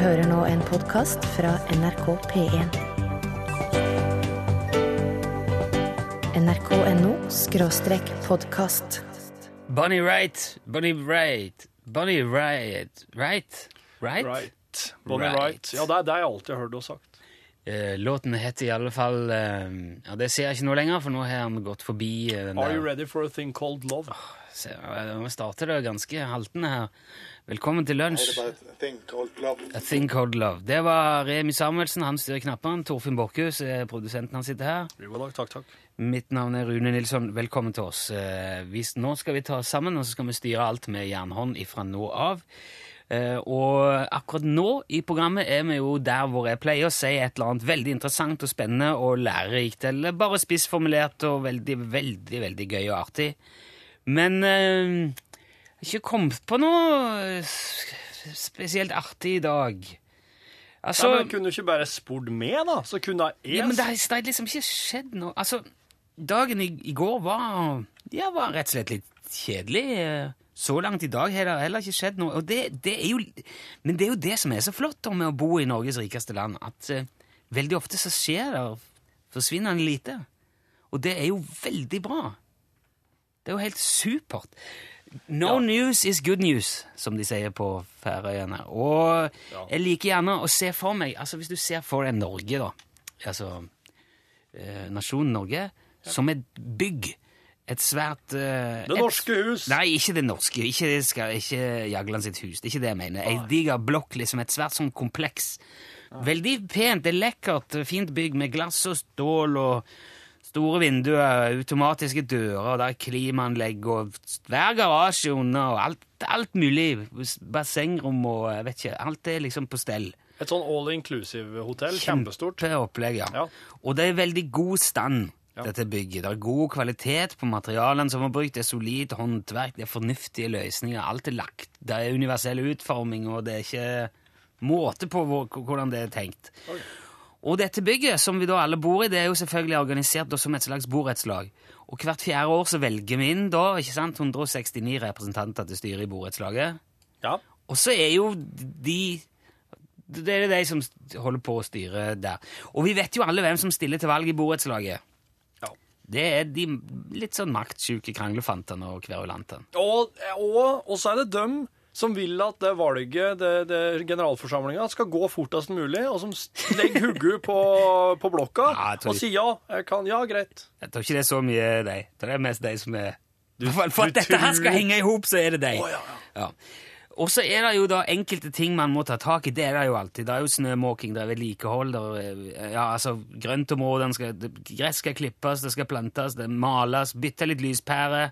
hører nå en podkast fra NRK P1. nrk.no skråstrek podkast. Bonnie Wright, Bonnie Wright, Bonnie Wright, Right? Right? Right. Bonnie Right. Wright. Ja, det er det jeg alltid har hørt og sagt. Eh, låten heter i alle fall eh, Ja, det ser jeg ikke nå lenger, for nå har han gått forbi eh, den Are you der. ready for a thing called love? Se, eh, Vi starter det ganske haltende her. Velkommen til lunsj. a thing called love. A Thing Called Love. Det var Remi Samuelsen, han styrer knappene. Torfinn Borchhus er produsenten, han sitter her. Jo da, takk, takk. Mitt navn er Rune Nilsson. Velkommen til oss. Eh, nå skal vi ta oss sammen, og så skal vi styre alt med jernhånd ifra nå av. Eh, og akkurat nå i programmet er vi jo der hvor jeg pleier å si et eller annet veldig interessant og spennende og lærerikt, eller bare spissformulert og veldig, veldig, veldig gøy og artig. Men eh, ikke kommet på noe spesielt artig i dag. Altså, Nei, men Kunne du ikke bare spurt med, da? Så kunne jeg ja, men det har liksom ikke skjedd noe Altså, dagen i, i går var Ja, var rett og slett litt kjedelig. Så langt i dag har det heller ikke skjedd noe. Og det, det er jo, men det er jo det som er så flott med å bo i Norges rikeste land, at uh, veldig ofte så skjer det forsvinnende lite. Og det er jo veldig bra. Det er jo helt supert. No news is good news, som de sier på Færøyene. Og jeg liker gjerne å se for meg altså Hvis du ser for deg Norge, da, altså eh, nasjonen Norge, som et bygg. Et svært eh, Det et- norske hus. Nei, ikke det norske. Ikke, det skal, ikke Jagland sitt hus. Det er ikke det jeg mener. Ei diger blokk, liksom. Et svært sånn kompleks. Veldig pent. Det er lekkert. Fint bygg med glass og stål og store vinduer, automatiske dører, der er klimaanlegg og hver garasje under, og alt, alt mulig. Bassengrom og jeg vet ikke. Alt er liksom på stell. Et sånn all inclusive hotell. Kjempestort. Kjempeopplegg, ja. Ja. Og det er veldig god stand, Ja. dette bygget. Det er god kvalitet på materialene som er brukt, det er solid håndverk, det er fornuftige løsninger, alt er lagt. Det er universell utforming, og det er ikke måte på hvordan det er tenkt. Og dette bygget, som vi da alle bor i, det er jo selvfølgelig organisert som et slags borettslag. Og hvert fjerde år så velger vi inn da, ikke sant, 169 representanter til styret i borettslaget. Ja. Og så er jo de Det er de som holder på å styre der. Og vi vet jo alle hvem som stiller til valg i borettslaget. Ja. Det er de litt sånn maktsjuke kranglefantene og kverulantene. Og, og, og så er det dem som vil at det valget, det, det generalforsamlinga, skal gå fortest mulig, og som legger hodet på, på blokka jeg og sier ja, jeg kan, ja, greit. Jeg tror ikke det er så mye de. Det er mest de som er du, For, For at dette her skal henge i hop, så er det de. Oh, ja, Ja. Og så er det jo da enkelte ting man må ta tak i. Det er det jo alltid. Det er jo snømåking, det er vedlikehold, er ja, altså grøntområdene skal Gress skal klippes, det skal plantes, det males, bytte litt lyspære.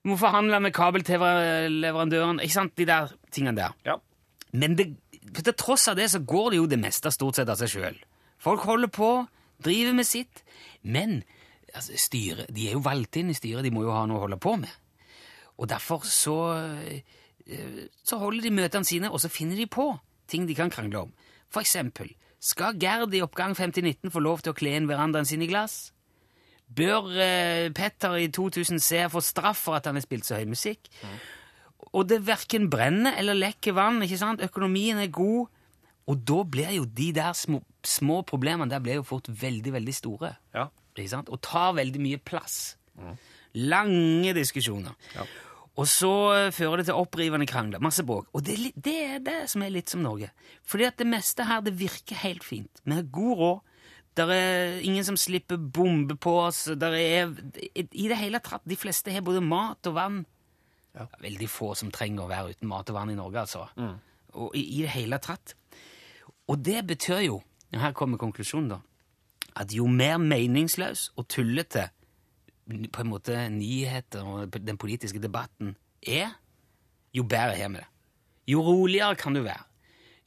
Du må forhandle med kabel-TV-leverandøren. Ikke sant? De der tingene der. Ja. Men det, til tross av det så går det jo det meste stort sett av seg sjøl. Folk holder på, driver med sitt. Men altså, styret, de er jo valgt inn i styret, de må jo ha noe å holde på med. Og derfor så, eh, så holder de møtene sine, og så finner de på ting de kan krangle om. For eksempel, skal Gerd i oppgang 5019 få lov til å kle inn verandaen sin i glass? Bør eh, Petter i 2000C få straff for at han har spilt så høy musikk? Og det verken brenner eller lekker vann, ikke sant? Økonomien er god. Og da blir jo de der små, små problemene der blir jo fort veldig, veldig store. Ja. Ikke sant? Og tar veldig mye plass. Lange diskusjoner. Og så eh, fører det til opprivende krangler. Masse bråk. Og det det er det som er litt som Norge. Fordi at det meste her det virker helt fint. Vi har god råd. Der er ingen som slipper bombe på oss. Der er I det hele tatt, de fleste har både mat og vann. Er Veldig få som trenger å være uten mat og vann i Norge, altså. Og i, i det hele tatt. Og det betyr jo, og her kommer konklusjonen, da, at jo mer meningsløs og tullete på en måte nyheter og den politiske debatten er, jo bedre har vi det. Jo roligere kan du være.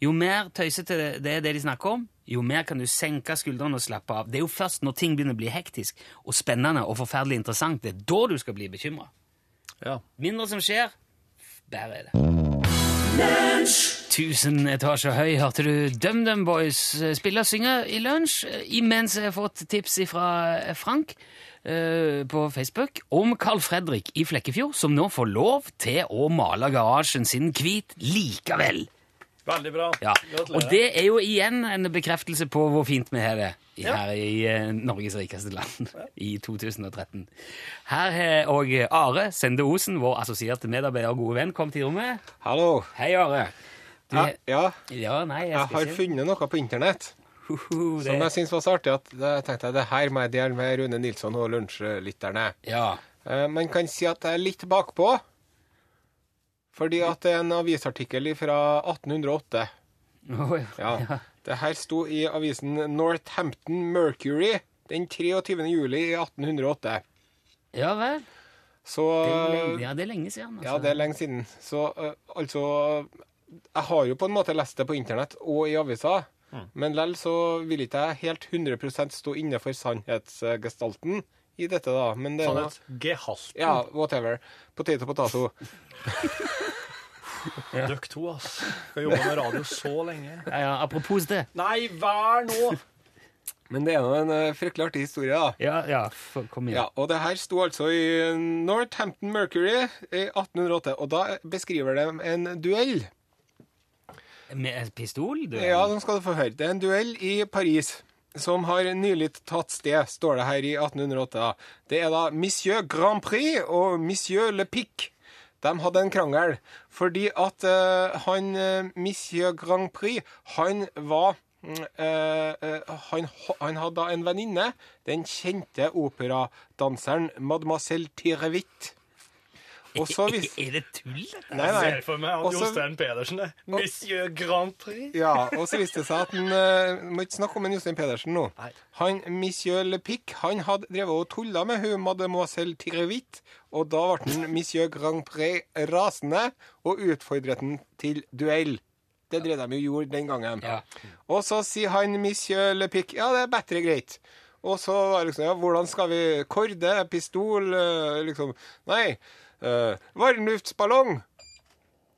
Jo mer tøysete det er det de snakker om, jo mer kan du senke skuldrene og slappe av. Det er jo først når ting begynner å bli hektisk og spennende og forferdelig interessant, det er da du skal bli bekymra. ja. Mindre som skjer, bedre er det. Tusen etasjer høy hørte du DumDum Boys spille og synge i lunsj, imens jeg har fått tips fra Frank uh, på Facebook om Carl Fredrik i Flekkefjord, som nå får lov til å male garasjen sin hvit likevel. Veldig bra. Ja. Og det er jo igjen en bekreftelse på hvor fint vi har det Ja. her i eh, Norges rikeste land i 2013. Her har òg Are Sende Osen, vår assosierte medarbeider og gode venn, kommet i rommet. Hallo. Hei, Are. Du, Ja, ja, ja, nei, jeg jeg har ikke funnet noe på internett Huhu, som jeg syns var så artig at jeg tenkte jeg, det her må jeg dele med Rune Nilsson og lunsjlytterne. Ja. Eh, Man kan si at jeg er litt bakpå, fordi at det er en avisartikkel fra 1808. Oi, Ja. Det her sto i avisen Northampton Mercury den 23. juli i 1808. ja vel. Så Det er lenge, ja, det er lenge siden. Altså. Ja, det er lenge siden. Så eh, altså Jeg har jo på en måte lest det på internett og i avisa, men lell så vil ikke jeg helt 100% stå inne for sannhetsgestalten i dette, da. Men det er Sannhet. Gehalten. Ja, whatever. Potato, ja. Dere to, ass. Skal jobbe med radio så lenge. Ja, ja, apropos det. Nei, vær nå! Men det er nå en eh, fryktelig artig historie, da. Ja, ja, for, kom igjen. Ja, og det her sto altså i Northampton Mercury i 1808, og da beskriver de en duell. Med pistol? Duell. Ja, nå skal du få høre. Det er en duell i Paris som har nylig tatt sted, står det her i 1808. Det er da Monsieur Grand Prix og Monsieur Le Pic. De hadde en krangel fordi at uh, han eh, Monsieur Grand Prix, han var Uh, eh, han, han hadde en venninne, den kjente operadanseren Mademoiselle Tirevit. Og så hvis... Er det tull? dette? Nei, Jeg nei. ser for meg han Og så- Jostein Pedersen, det. Monsieur Grand Prix. Ja, og så viste det seg at han uh, Må ikke snakke om en Jostein Pedersen nå. Nei. Han, Monsieur Le Pic han hadde drevet og tulla med hun mademoiselle Tirevit, og da ble han Monsieur Grand Prix rasende og utfordret han til duell. Det drev de jo gjorde den gangen. Ja. Og så sier han Monsieur Le Pic ja, det er bedre greit. Og så var det liksom ja, hvordan skal vi Korde? Pistol? eh, Liksom Nei. Uh, varmluftsballong.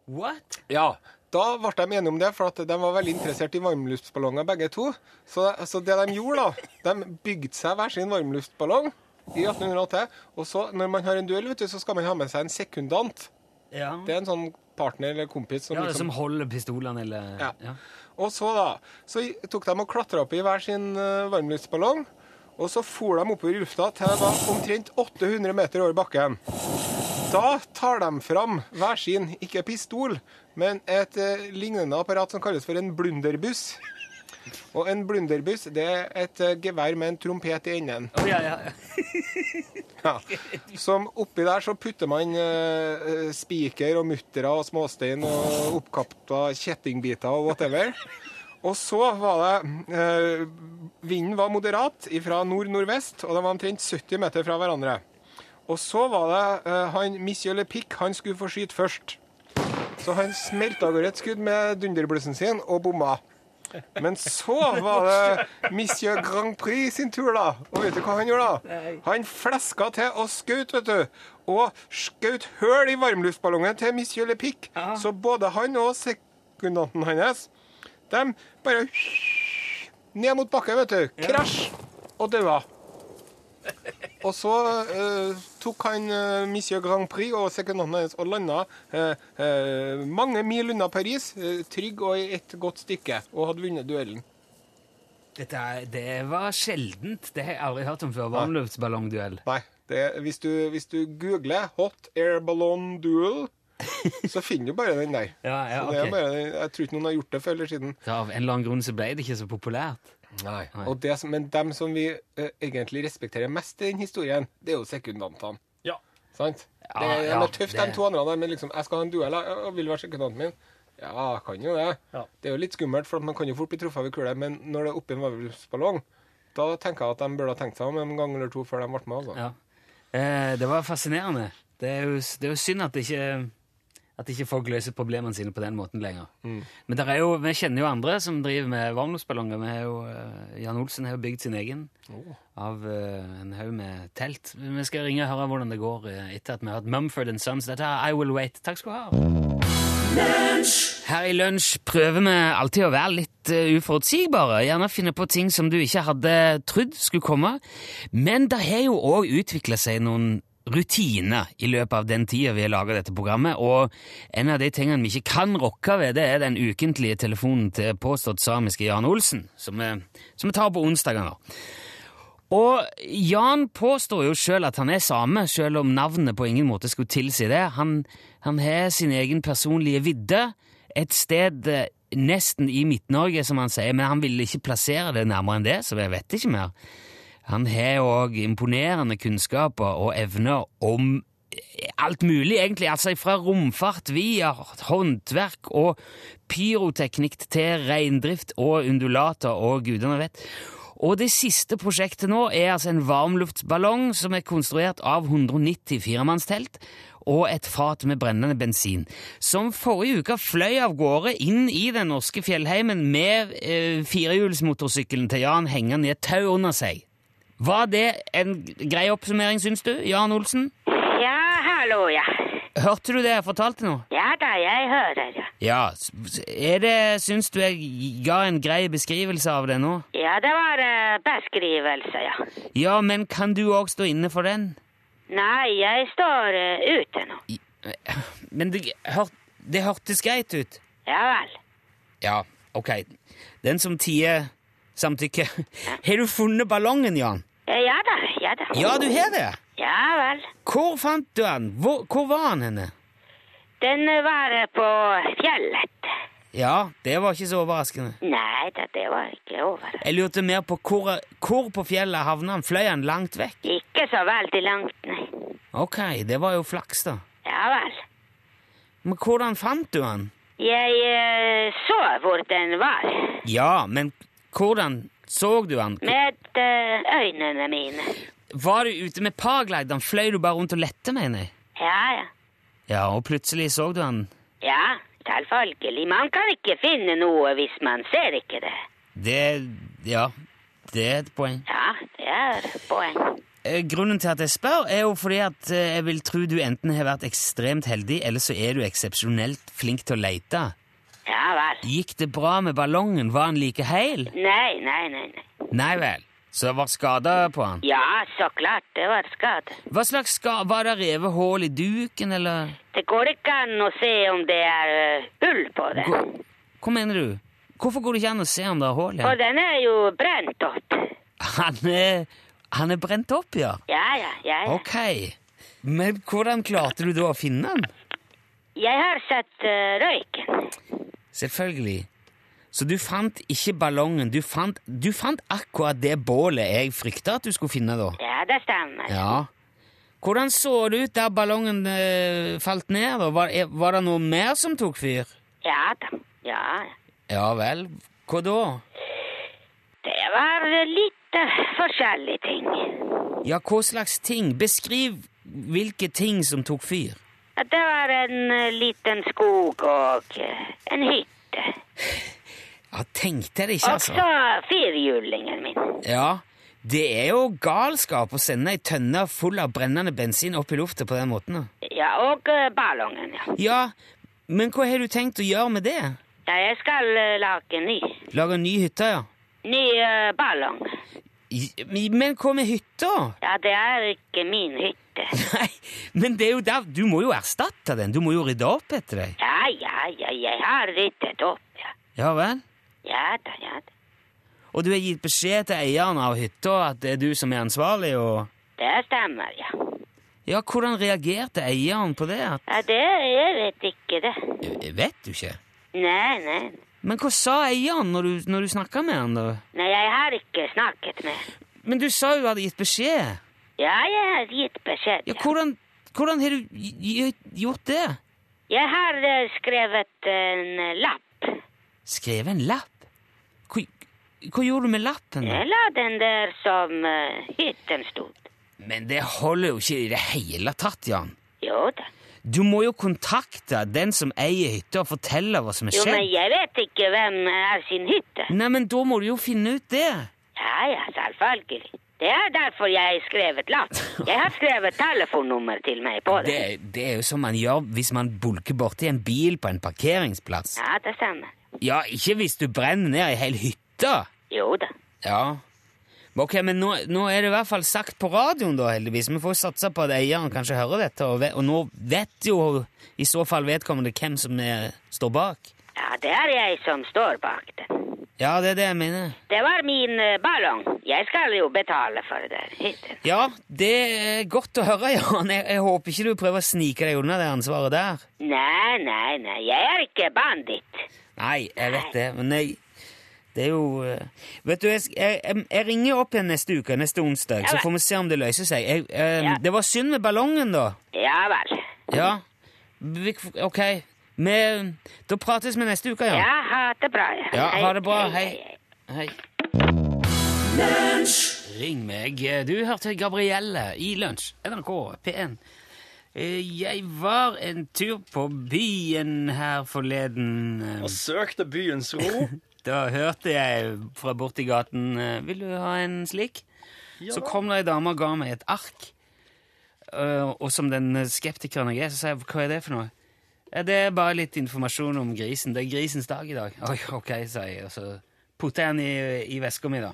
What? Ja, da ble de enige om det, for at de var veldig interessert i varmluftsballonger begge to. Så, så det de gjorde, da, de bygde seg hver sin varmluftballong i 1808. Og så, når man har en duell, vet du, så skal man ha med seg en sekundant. Ja. Det er en sånn partner eller kompis som ja, liksom Som holder pistolene, eller Ja. ja. Og så da, så tok de og klatra opp i hver sin uh, varmluftsballong. Og så for de oppover i lufta til det var omtrent 800 meter over bakken. Da tar de fram hver sin, ikke pistol, men et eh, lignende apparat som kalles for en blunderbuss. Og en blunderbuss det er et eh, gevær med en trompet i enden. Å, ja, ja. Ja. Som oppi der så putter man eh, eh, spiker og muttere og småstein og oppkapta kjettingbiter og whatever. Og så var det eh, Vinden var moderat fra nord-nordvest, og de var omtrent 70 meter fra hverandre. Og så var det uh, han Monsieur Le Pic, han skulle få skyte først. Så han smelta av gårde et skudd med dunderblussen sin og bomma. Men så var det Monsieur Grand Prix sin tur, da. Og vet du hva han gjorde, da? Han fleska til og skjøt, vet du. Og skjøt høl i varmluftballongen til Monsieur Le Pic. Så både han og sekundanten hans, de bare ned mot bakken, vet du. Krasj! Og daua. Og så eh, tok han uh, Monsieur Grand Prix og sekundanten hans og landa eh, eh, mange mil unna Paris, eh, trygg og i et godt stykke, og hadde vunnet duellen. Dette er, det var sjeldent. Det har jeg aldri hørt om før. Varmluftsballongduell. Nei, det, hvis, du, hvis du googler 'hot air balloon duel', så finner du bare den der. Ja, ja, Så det ok. bare, jeg tror ikke noen har gjort det før eller siden. Så av en eller annen grunn så ble det ikke så populært. Nei. Nei. Og det, som- men dem som vi eh, egentlig respekterer mest i den historien, det er jo sekundantene. Ja. Sant? Ja, det, ja, det er tøft, det- de to andre der, men liksom, jeg skal ha en duell, jeg jeg vil være sekundanten min. Ja, jeg kan jo det. Ja. Det er jo litt skummelt, for at man kan jo fort bli truffet av en kule, men når det er oppi en varmluftsballong, da tenker jeg at de burde ha tenkt seg om en gang eller to før de ble med. altså. Ja. Eh, det var fascinerende. Det er jo, det er jo synd at det ikke, at ikke folk løser problemene sine på den måten lenger. Men der er jo, vi kjenner jo andre som driver med varmluftsballonger. Eh, Jan Olsen har jo bygd sin egen av uh, en haug med telt. Vi skal ringe og høre hvordan det går eh, etter at vi har hatt Mumford Sons. Dette er I Will Wait. Takk skal du ha. Her i Lunsj prøver vi alltid å være litt uforutsigbare. Gjerne finne på ting som du ikke hadde trodd skulle komme. Men det har jo òg utvikla seg noen rutiner i løpet av den tida vi har laga dette programmet, og en av de tingene vi ikke kan rokke ved, det er den ukentlige telefonen til påstått samiske Jan Olsen, som vi, som vi tar på onsdager. Og Jan påstår jo sjøl at han er same, sjøl om navnet på ingen måte skulle tilsi det. Han, han har sin egen personlige vidde, et sted eh, nesten i Midt-Norge, som han sier, men han ville ikke plassere det nærmere enn det, så jeg vet ikke mer. Han har òg imponerende kunnskaper og evner om alt mulig, egentlig. Altså fra romfart via håndverk og pyroteknikk til reindrift og undulater og gudene vet. Og det siste prosjektet nå er altså en varmluftsballong som er konstruert av 190 firemannstelt og et fat med brennende bensin, som forrige uke fløy av gårde inn i den norske fjellheimen med eh, firehjulsmotorsykkelen til Jan hengende i et tau under seg. Var det en grei oppsummering, syns du, Jan Olsen? Ja, hallo, ja. Hørte du det jeg fortalte nå? Ja da, jeg hører, ja. Ja, er det, syns du jeg ga en grei beskrivelse av det nå? Ja, det var uh, beskrivelse, ja. Ja, men kan du òg stå inne for den? Nei, jeg står uh, ute nå. Men det, hør, det hørtes greit ut. Ja vel. Ja, ok. Den som tier samtykke. Har du funnet ballongen, Jan? Eh, Ja da, ja da. Ja, du har det. Ja vel. Hvor fant du den? Hvor, hvor var den henne? Den eh, var eh, på fjellet. Ja, det var ikke så overraskende. Nei da, det var ikke overraskende. Jeg lurte mer på hvor, hvor på fjellet havna han. Fløy han langt vekk? Ikke så veldig langt, nei. Ok, det var jo flaks, da. Ja vel. Men hvordan fant du han? Jeg uh, så hvor den var. Ja, men hvordan så du han? Med eh, øynene mine. Var du ute med paraglideren? Fløy du bare rundt og lette, mener jeg? Ja, ja. Ja, og plutselig så du han. Ja, selvfølgelig. Man kan ikke finne noe hvis man ser ikke det. Det Ja, det er et poeng. Ja, det er et poeng. Eh, Grunnen til at jeg spør, er jo fordi at eh, jeg vil tro du enten har vært ekstremt heldig, eller så er du eksepsjonelt flink til å leite. Ja vel. Gikk det bra med ballongen? Var han like heil? Nei, nei, nei, nei. Nei vel. Så det var skader på han? Ja, så klart det var skade. Hva slags skade? Var det revet hull i duken, eller? Det går ikke an å se om det er eh, hull på den. Hva, hva mener du? Hvorfor går det ikke an å se om det er hull? For den er jo brent opp. Han er, han er brent opp, ja? Ja, ja, ja. ja. Ok. Men hvordan klarte du da å finne han? Jeg har sett uh, røyken. Selvfølgelig. Så du fant ikke ballongen, du fant, du fant akkurat det bålet jeg frykta at du skulle finne, da? Ja, det stemmer. Ja. Hvordan så det ut der ballongen uh, falt ned? da? Var, er- var det noe mer som tok fyr? Ja da. Ja, ja. Vel. Hva da? Det var eh, litt uh, forskjellige ting. Ja, hva slags ting? Beskriv hvilke ting som tok fyr. Ja, Det var en eh, liten skog og eh, en hytte. Ja, tenkte jeg det ikke, altså. Og så firhjulingen min. Ja, det er jo galskap å sende ei tønne full av brennende bensin opp i lufta på den måten. da. Ja, og eh, ballongen, ja. Ja, men hva har du tenkt å gjøre med det? Ja, jeg skal lage ny. Lage en ny hytte, ja? Ny ballong. Men hva med hytta? Ja, det er ikke min hytte. Nei, men det er jo der, du må jo erstatte den. Du må jo rydde opp etter deg. Ja, ja, ja, jeg har ryddet opp, ja. Ja vel? Ja da, ja da. Og du har gitt beskjed til eieren av hytta at det er du som er ansvarlig, og Det stemmer, ja. Ja, hvordan reagerte eieren på det? At, Ja, det, jeg vet ikke det. Jeg vet du ikke. Nei, nei. Men hva sa eieren når du, når du snakka med han, da? Nei, jeg har ikke snakket med. Men du sa jo du hadde gitt beskjed. Ja, jeg har gitt beskjed, Ja, hvordan, hvordan har du gjort det? Jeg har eh, skrevet en lapp. Skrevet en lapp? Hva, hva gjorde du med lappen? da? Jeg la den der som uh, hytten stod. Men det holder jo ikke i det hele tatt, Jan. Jo da. Du må jo kontakte den som eier hytta, og fortelle hva som er skjedd. Jo, men jeg vet ikke hvem er sin hytte. Nei, men da må du jo finne ut det. Ja, ja, selvfølgelig. Det er derfor jeg har skrevet lapp. Jeg har skrevet telefonnummer til meg på det. det. Det er jo som man gjør hvis man bulker borti en bil på en parkeringsplass. Ja, det stemmer. Ja, ikke hvis du brenner ned ei hel hytte. Jo da. Ja. Ok, men nå, nå er det i hvert fall sagt på radioen, da, heldigvis. Vi får satse på at eieren kanskje hører dette, og, og nå vet jo i så fall vedkommende hvem som er, står bak. Ja, det er jeg som står bak den. Ja, det er det jeg mener. Det var min eh, ballong. Jeg skal jo betale for det. Ja, det er godt å høre, Jan. Jeg, jeg håper ikke du prøver å snike deg unna det ansvaret der. Nei, nei, nei, jeg er ikke banditt. Nei, jeg vet det, men jeg, det er jo eh, Vet du, jeg, jeg, ringer opp igjen neste uke, neste onsdag, Ja så får vi se om det løser seg. Ja. Det var synd med ballongen, da. Ja vel. Ja. Ok. Vi, da prates vi neste uke, Ja, Ja, ha det bra. ja. Ja, ha det bra. hei, Hei. Ring meg. Du hørte Gabrielle i Lunsj, NRK P1. Eh, Jeg var en tur på byen her forleden. Og søkte byens ro. Da hørte jeg fra borti gaten Vil du ha en slik? Så kom det ei dame og ga meg et ark. Eh, og som den skeptikeren jeg er, så sa jeg hva er det for noe? «Ja, Det er bare litt informasjon om grisen. Det er grisens dag i dag. Oi, ok, sa jeg, og så putta jeg den i, i veska mi, da.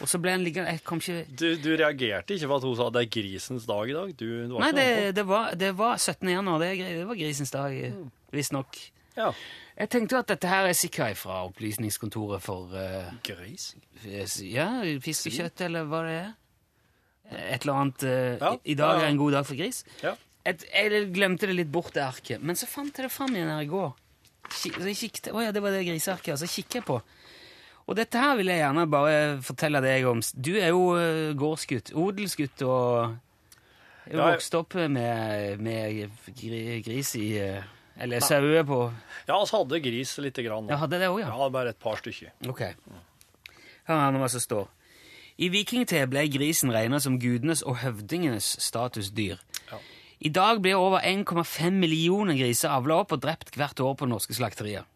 Og så ble den liggende Jeg kom ikke Du, du reagerte ikke på at hun sa det er grisens dag i dag? Du, du Nei, det, det, var, det var 17. januar. Det, det var grisens dag, Mm. visstnok. Ja. Jeg tenkte jo at dette her er sikkert fra Opplysningskontoret for uh, Gris? Ja, fiskekjøtt, eller hva det er. Et eller annet uh, Ja, i, I dag er en god dag for gris. Ja. Et, jeg glemte det litt bort, det arket. Men så fant jeg det fram igjen her i går. Kik, så jeg kikket, å ja, det var det grisearket. Og så kikker jeg på. Og dette her vil jeg gjerne bare fortelle deg om. Du er jo eh, gårdsgutt, odelsgutt, og jo Ja, jeg- vokst opp med, med gris i eh, Eller sauer på Ja, vi hadde gris lite grann. Ja, hadde det også, ja. Ja, bare et par stykker. Ok. Hør her hva som står. I vikingtid ble grisen regnet som gudenes og høvdingenes statusdyr. I dag blir over 1,5 millioner griser avla opp og drept hvert år på norske slakterier.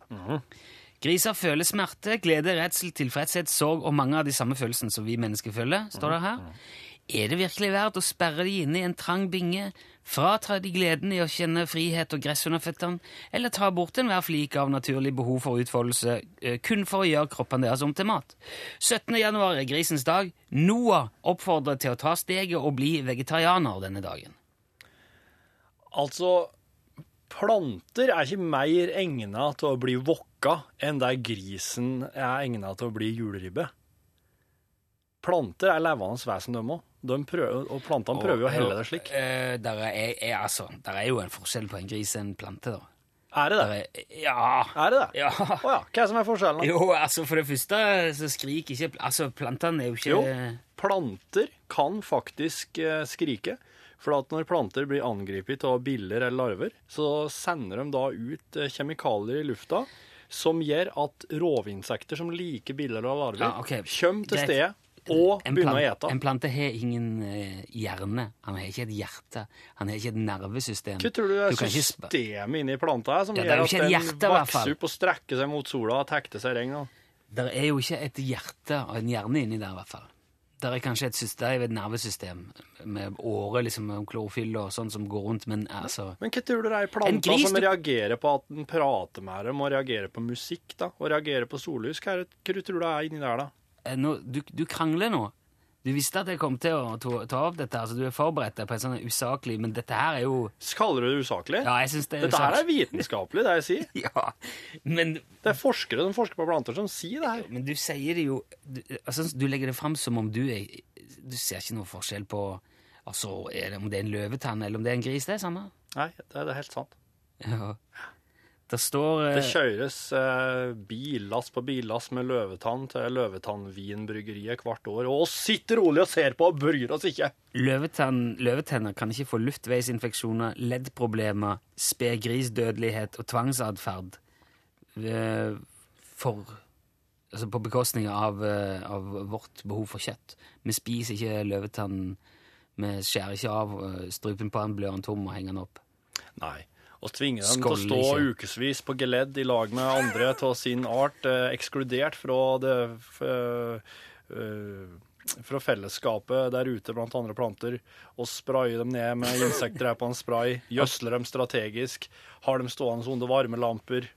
Griser føler smerte, glede, redsel, tilfredshet, sorg og mange av de samme følelsene som vi mennesker føler, står det her. Er det virkelig verdt å sperre de inne i en trang binge, frata de gleden i å kjenne frihet og gress under føttene, eller ta bort enhver flik av naturlig behov for utfoldelse eh, kun for å gjøre kroppen deres om til mat? 17. januar er grisens dag. Noah oppfordrer til å ta steget og bli vegetarianer denne dagen. Altså, planter er ikke mer egnet til å bli vokka enn der grisen er egnet til å bli juleribbe. Planter er levende vesen, de òg. Og plantene prøver jo å helle det slik. Eh, der, er, er, altså, der er jo en forskjell på en gris og en plante, da. Er det det? er, ja. Er det det? ja. Oh, ja. Hva er som er forskjellen? Jo, altså for det første så skriker ikke Altså, plantene er jo ikke Jo, planter kan faktisk eh, skrike. For at når planter blir angrepet av biller eller larver, så sender de da ut eh, kjemikalier i lufta som gjør at rovinsekter som liker biller og larver, Ja, okay. kommer til stedet og begynner å ete. En plante har ingen eh, hjerne. Han har ikke et hjerte. Han har ikke et nervesystem. Hva tror du er du systemet inni planta her som Ja, gjør at den hjerte, vokser opp og strekker seg mot sola og tekter seg i regn? Det er jo ikke et hjerte og en hjerne inni der, i hvert fall. Der er kanskje et system, et nervesystem med åre, liksom, klorofyll og sånn som går rundt, men altså Men hva tror du det er i planta gris, som du- reagerer på at den prater med dem, og reagerer på musikk, da, og reagerer på sollys? Hva, det, hva tror du det er inni der, da? eh, nå, du, du krangler nå. Du visste at jeg kom til å ta, ta opp dette, altså du er forberedt deg på en sånn usaklig, men dette her er jo Kaller du det usaklig? Ja, jeg synes det er Dette her er vitenskapelig, det jeg sier. Ja, men Det er forskere som forsker på planter, som sier det her. Men du sier det jo du, altså, du legger det fram som om du er Du ser ikke noe forskjell på Altså, er det, om det er en løvetann eller om det er en gris. Det er samme. Nei, det det er helt sant. Ja. Det står eh, Det kjøres eh, billass på billass med løvetann til Løvetannvinbryggeriet hvert år. Og oss sitter rolig og ser på og bryr oss ikke. løvetann, løvetenner kan ikke få luftveisinfeksjoner, leddproblemer, spedgrisdødelighet og tvangsatferd eh, for Altså på bekostning av, eh, av vårt behov for kjøtt. Vi spiser ikke løvetann. Vi skjærer ikke av eh, strupen på den, blør den tom og henger den opp. Nei. Og tvinge dem til å stå ikke. ukevis på geledd i lag med andre av sin art, eh, ekskludert fra det eh, fra fellesskapet der ute blant andre planter, og spraye dem ned med insektdrepende spray, gjødsle dem strategisk, har dem stående under varmelamper.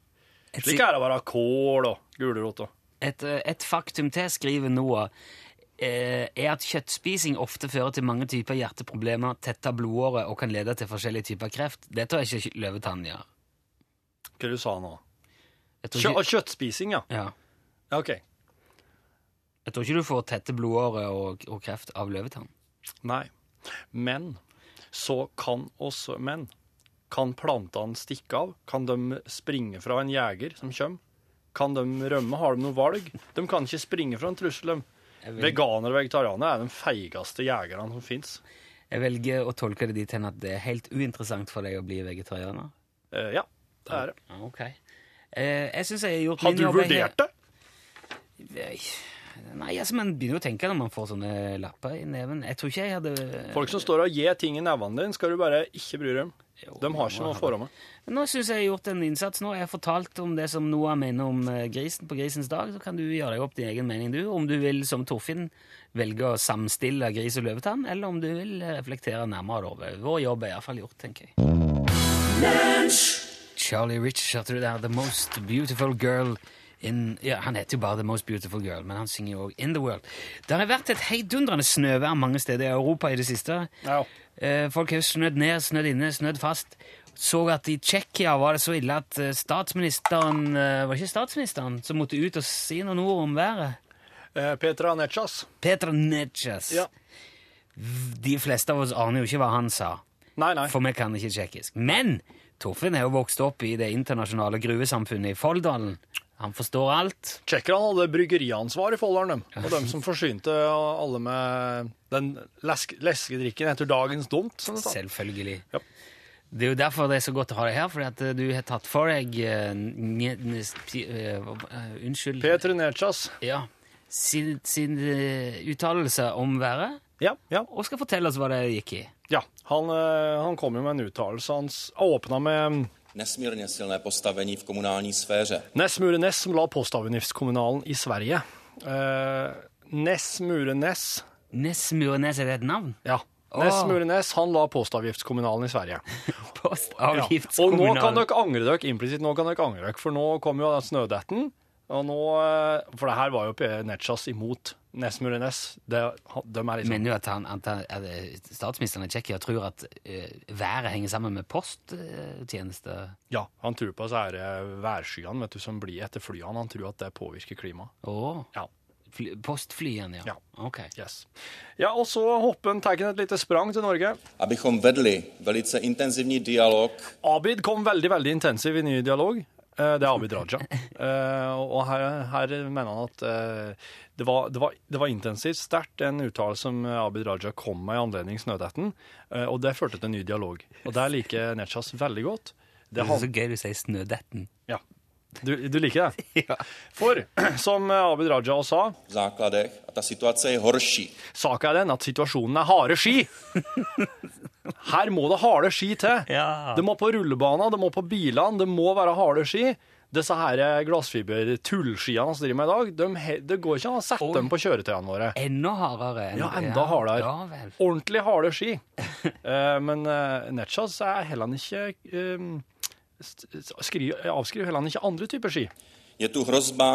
Slik er det å være kål og gulrot Et, eh, et faktum til, skriver Noah. Eh, er at kjøttspising ofte fører til mange typer hjerteproblemer, tetter blodåret og kan lede til forskjellige typer kreft. Det tror jeg ikke løvetann gjør. Hva du sa nå? Jeg Kjø kjøttspising, ja. ja. ja. OK. Jeg tror ikke du får tette blodårer og, og kreft av løvetann. Nei. Men så kan også menn Kan plantene stikke av? Kan de springe fra en jeger som kommer? Kan de rømme? Har de noe valg? De kan ikke springe fra en trussel. de. Jeg, Veganere og vegetarianere er de feigeste jegerne som fins. jeg velger å tolke det dit hen at det er helt uinteressant for deg å bli vegetarianer. Eh, ja, det er det. Ja, ok. Eh, jeg syns jeg har gjort Har min du Har du vurdert det? Nei, altså, man begynner jo å tenke når man får sånne lapper i neven. Jeg tror ikke jeg hadde Folk som står og gir ting i nevene dine, skal du bare ikke bry deg om. Jo, De har ikke noe forhånd. Nå syns jeg jeg har gjort en innsats. nå. Jeg har fortalt om det som Noah mener om eh, grisen på grisens dag. Så kan du gjøre deg opp din egen mening, du. Om du vil, som Torfinn, velge å samstille gris og løvetann, eller om du vil eh, reflektere nærmere over. Vår jobb er iallfall gjort, tenker jeg. Charlie Rich, hørte du der? The Most Beautiful Girl in Ja, han heter jo bare The Most Beautiful Girl, men han synger jo òg In The World. Det har vært et heidundrende snøvær mange steder i Europa i det siste. Ja. Eh, Folk har snødd ned, snødd inne, snødd fast. Så at i Tsjekkia var det så ille at eh, statsministeren eh, Var ikke statsministeren som måtte ut og si noen ord om været? Petra Netsjas. Petra Netsjas. Ja. De fleste av oss aner jo ikke hva han sa, Nei, nei. for vi kan ikke tsjekkisk. Men Torfinn er jo vokst opp i det internasjonale gruvesamfunnet i Folldalen. Han forstår alt. Tsjekkerne hadde bryggeriansvar i Folldalen, de. Og dem som forsynte alle med den lesk leskedrikken etter dagens dumt, Sånn det. Selvfølgelig. Ja. Det er jo derfor det er så godt å ha deg her, fordi at eh, du har tatt for deg eh, eh, Unnskyld. Petra Nechas. Ja. Sin, sin uttalelse om været, Ja, ja. og skal fortelle oss hva det gikk i. ja. Han, han kom jo med en uttalelse. Han åpna med nesmírně silné postavení v komunální sféře. Ness Ness, som la postavgiftskommunalen i Sverige. Uh, Ness Mure Ness Ness Murenes, er det et navn? Ja. Ness Mure han la postavgiftskommunalen i Sverige. Ja. Og nå kan dere angre dere implisitt, nå kan dere angre dere, for nå kom jo den snødetten. Og nå, eh, for det her var jo. Netsjas imot Ness Mure Ness. Det, de er liksom Mener du at, han, at, eh, statsministeren i Tsjekkia tror at eh, været henger sammen med posttjeneste? Ja, han tror på disse værskyene vet du, som blir etter flyene. Han tror at det påvirker klimaet. Oh. Ja. postflyene, ja. Ja. Ok. Yes. Ja, og så hopper han, tar et lite sprang til Norge. Abychom vedli velice intenzivní dialog Abid kom veldig, veldig intensiv i ny dialog. Eh, Det er Abid Raja. Eh, Og her, her mener han at eh, det var, det var, det var intensivt sterkt, en uttalelse som Abid Raja kom med i anledning Snødetten. Og det førte til en ny dialog. Og der liker Nechas veldig godt. Det Det er så gøy du sier Snødetten. ja. du, du liker det? For, som Abid Raja sa, saka er den at situasjonen er harde ski. Her må det harde ski til. Ja. Det må på rullebaner, det må på bilene, det må være harde ski. Disse her glassfiber-tullskiene vi driver med i dag, de, det går ikke an å sette Oi. dem på kjøretøyene våre. Enda hardere. enn- Ja, enda hardere. Ja vel. Ordentlig harde ski. uh, men uh, Netchas er heller ikke eh, skri, avskriver heller ikke andre typer ski. Je tu hrozba.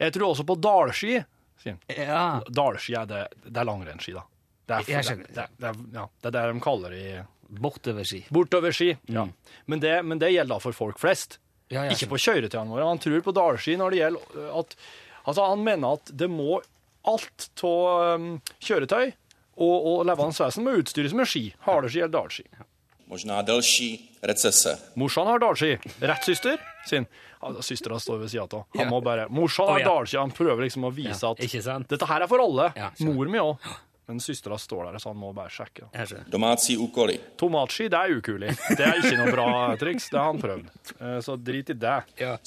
Jeg tror også på dalski. Ja. Dalski er det, det er langrennsski, da. Det er, Jeg skjønner. Det, det, er, ja, det er det de kaller det i Bortoverski. Bortoverski. Ja. Mm. Men, det, men det gjelder da for folk flest. Ja, Ikke på kjøretøyene våre. Han tror på dalski når det gjelder at Altså, han mener at det må alt av um, kjøretøy og, og levende vesen må utstyres med ski. Haleski eller dalski. Možná delší recese. Morsan har dalski. Rett, søster? Sin. Ja, Søstera står ved sida av. Han Ja. må bare Morsan har ja. dalski. Han prøver liksom å vise Ja, at ikke sant? dette her er for alle. Ja. Mor mi òg. Men søstera står der, så han må bare sjekke. Skjønner. Domácí. Tomatski, det er ukulig. Det er ikke noe bra triks. Det har han prøvd. Eh, Så drit i det.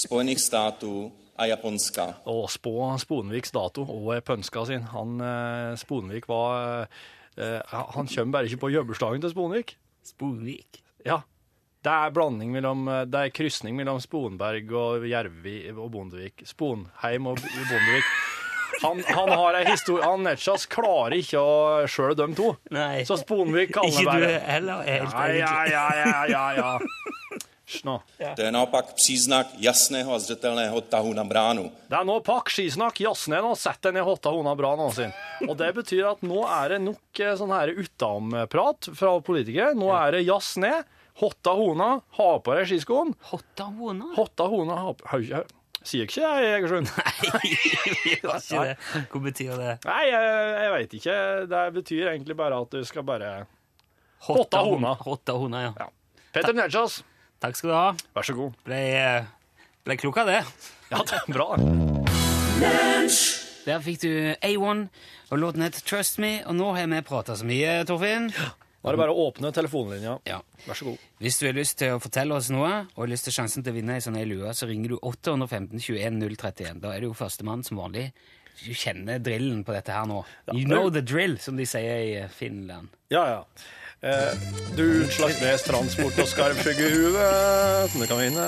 Sponiks dato er Japonska. Og spå Sponviks dato og pønska sin. Han eh, Sponvik var eh, Han kommer bare ikke på jobbeslagen til Sponvik. Sponvik. Ja. Det er blanding mellom Det er krysning mellom Sponberg og Jervi og Bondevik. Sponheim og Bondevik. Han, han har ei historie Han Netchas klarer ikke å sjøl dem to. Nei. Så Sponvik kaller Ikke du heller, helt Ja, ja, ja, ja, ja, ja. Ja. Det er naopak příznak jasného a zřetelného tahu na bránu. Det er nå pakk skisnakk, og nå, sett deg ned hotta hona brana sin. Og det betyr at nå er det nok eh, sånn her utamprat fra politikere. Nå er det jazz ned, hotta hona, ha på deg skiskoen. Hotta hona? Hotta hona, ha på Sier ikke jeg, Egersund? Ikke det. Hva betyr det? Nei, jeg, jeg veit ikke. Det betyr egentlig bare at du skal bare Hotta hona. Hotta hona, ja. Ja. Petter Nedjas, Takk skal du ha. vær så god. Ble, ble klok av det. Ja, det er bra. Der fikk du A1 og låten het Trust Me, og nå har vi prata så mye, Torfinn. Nå er det bare å åpne telefonlinja. Ja. Vær så god. Hvis du har lyst til å fortelle oss noe, og har lyst til sjansen til å vinne ei sånn lue, så ringer du 815 21 031. Da er du jo førstemann som vanlig. Du kjenner drillen på dette her nå. You know the drill, som de sier i Finland. Ja, ja. Eh, du Utslagsnes Transport og Skarpskyggehuet, som du kan vinne.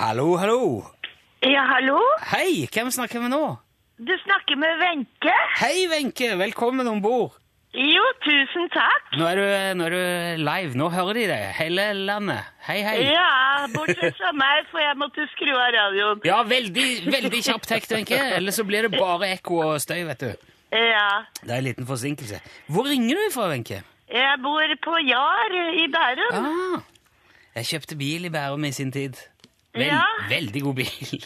Hallo, hallo! Ja, hallo? Hei, hvem snakker vi nå? Du snakker med Wenche? Hei, Wenche! Velkommen om bord. Jo, tusen takk. Nå er, du, nå er du live. Nå hører de deg, hele landet. Hei, hei. Ja, bortsett fra meg, for jeg måtte skru av radioen. Ja, veldig, veldig kjapt hekk, tenker jeg. Ellers så blir det bare ekko og støy, vet du. Ja, Det er en liten forsinkelse. Hvor ringer du fra, Wenche? jeg bor på Jar i Bærum. Ah, jeg kjøpte bil i Bærum i sin tid. Vel, Ja. Veldig god bil.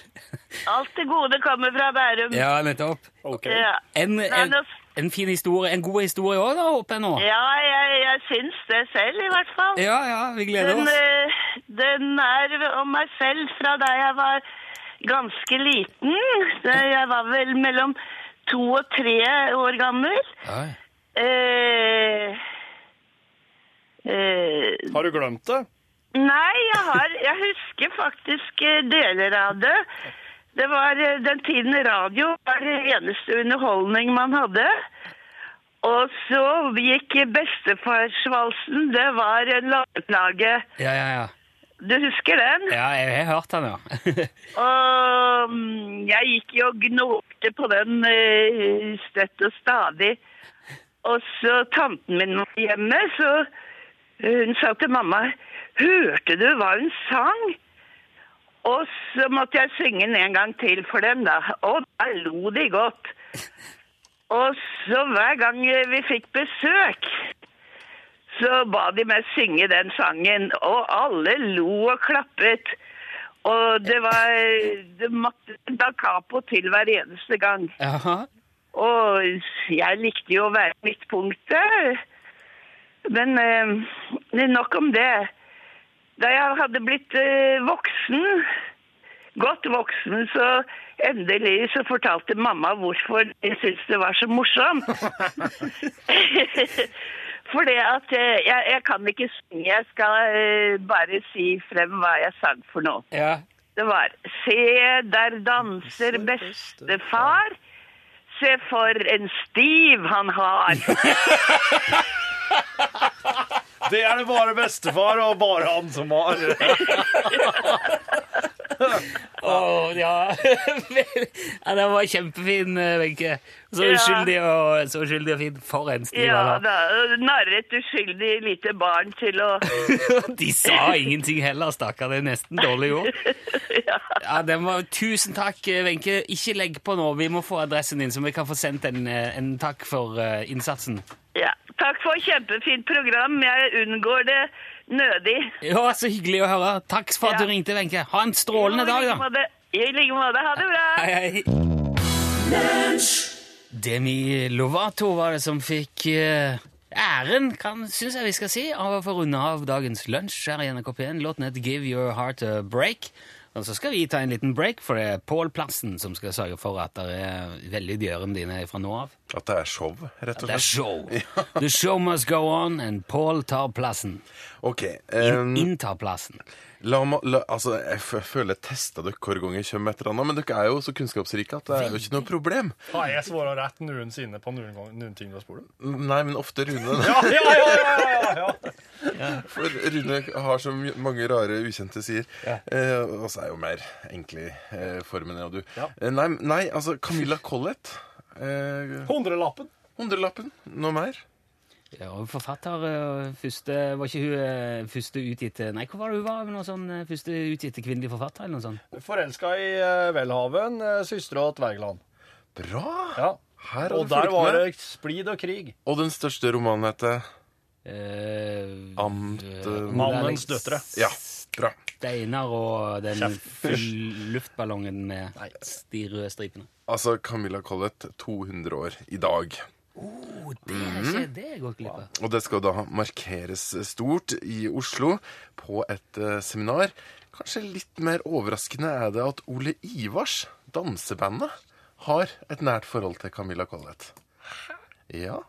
Alt det gode kommer fra Bærum. ja, nettopp. Ok. Ja. En, en, nå- en fin historie, en god historie òg, da, håper jeg nå. Ja, jeg, jeg syns det selv, i hvert fall. Ja, ja, vi gleder Den, oss. eh, den er om meg selv fra da jeg var ganske liten. Jeg var vel mellom to og tre år gammel. Eh, eh, Har du glemt det? Nei, jeg, har, jeg husker faktisk eh, deler av det. Det var eh, den tiden radio var det eneste underholdning man hadde. Og så gikk bestefarsvalsen. Det var en lageplage. Ja, ja, ja. Du husker den? Ja, jeg har hørt den, ja. Og mm, jeg gikk jo og gnålte på den eh, støtt og stadig. Og så tanten min var hjemme, så eh, hun sa til mamma Hørte du hva hun sang? Og så måtte jeg synge den en gang til for dem, da. Og da lo de godt. Og så hver gang vi fikk besøk, så ba de meg synge den sangen, og alle lo og klappet. Og det var Det måtte da capo til hver eneste gang. Aha. Og jeg likte jo å være midtpunktet. Men eh, nok om det. Da jeg hadde blitt eh, voksen, godt voksen, så endelig så fortalte mamma hvorfor jeg syntes det var så morsomt. For det at eh, jeg, jeg kan ikke synge, jeg skal eh, bare si frem hva jeg sang for noe. Ja. Det var Se, der danser bestefar. Se for en stiv han har. Det er det bare bestefar og bare han som har. Åh, ja. ja, det var kjempefin, eh, Wenche. Så uskyldig og, så uskyldig og fin. For en stil Ja da, narret uskyldig lite barn til å De sa ingenting heller, stakkar. Det er nesten dårlig gjort. Ja, den var, Tusen takk, eh, Wenche. Ikke legg på nå. Vi må få adressen din, så vi kan få sendt en, eh, en takk for eh, innsatsen. Ja. Takk for kjempefint program. Jeg unngår det nødig. Ja, Så hyggelig å høre. Takk for at Ja. du ringte, Wenche. Ha en strålende dag, da. I like måte. Ha det bra. Hei, hei. Demi Lovato var det som fikk eh, æren, kan, synes jeg vi skal si, av å få runde av dagens lunsj her i NRK P1. Låten heter Give Your Heart a Break. Og så skal vi ta en liten break, for det er Pål Plassen som skal sørge for at det er veldig i dine fra nå av. At det er show, rett og Det er slett. show. The show must go on, and Pål tar plassen. Ok, In, um, inntar plassen. La, la, altså, jeg f føler jeg testa dere hver gang jeg kommer etter et annet, men dere er jo så kunnskapsrike at det er jo ikke noe problem. Har jeg svara rett noensinne på noen, gang- noen ting du har spurt om? Nei, men ofte Rune. Ja, ja, ja, ja, ja, ja. For Rune har så mange rare ukjente sider. Eh, og så er jo mer enkle eh, formen enn du. Ja. Eh, nei, nei, altså Camilla Collett. Eh, Hundrelappen. Hundrelappen. Noe mer? Ja, og forfatter eh, første, Var ikke hun eh, første utgitte Nei, hva var det hun var? Noe sånn eh, første utgitte kvinnelige forfatter? eller noe sånt? Forelska i Welhaven, søstera til Wergeland. Bra! Ja. Her Og der var med. det splid og krig. Og den største romanen heter Eh, Amt Uh, Mannens døtre. Ja, bra. Steinar og den luftballongen med de røde stripene. Altså Camilla Collett, 200 år i dag. Oh, det er ikke det jeg gått glipp av. Og det skal da markeres stort i Oslo på et eh, seminar. Kanskje litt mer overraskende er det at Ole Ivars, dansebandet, har et nært forhold til Camilla Collett. Ja,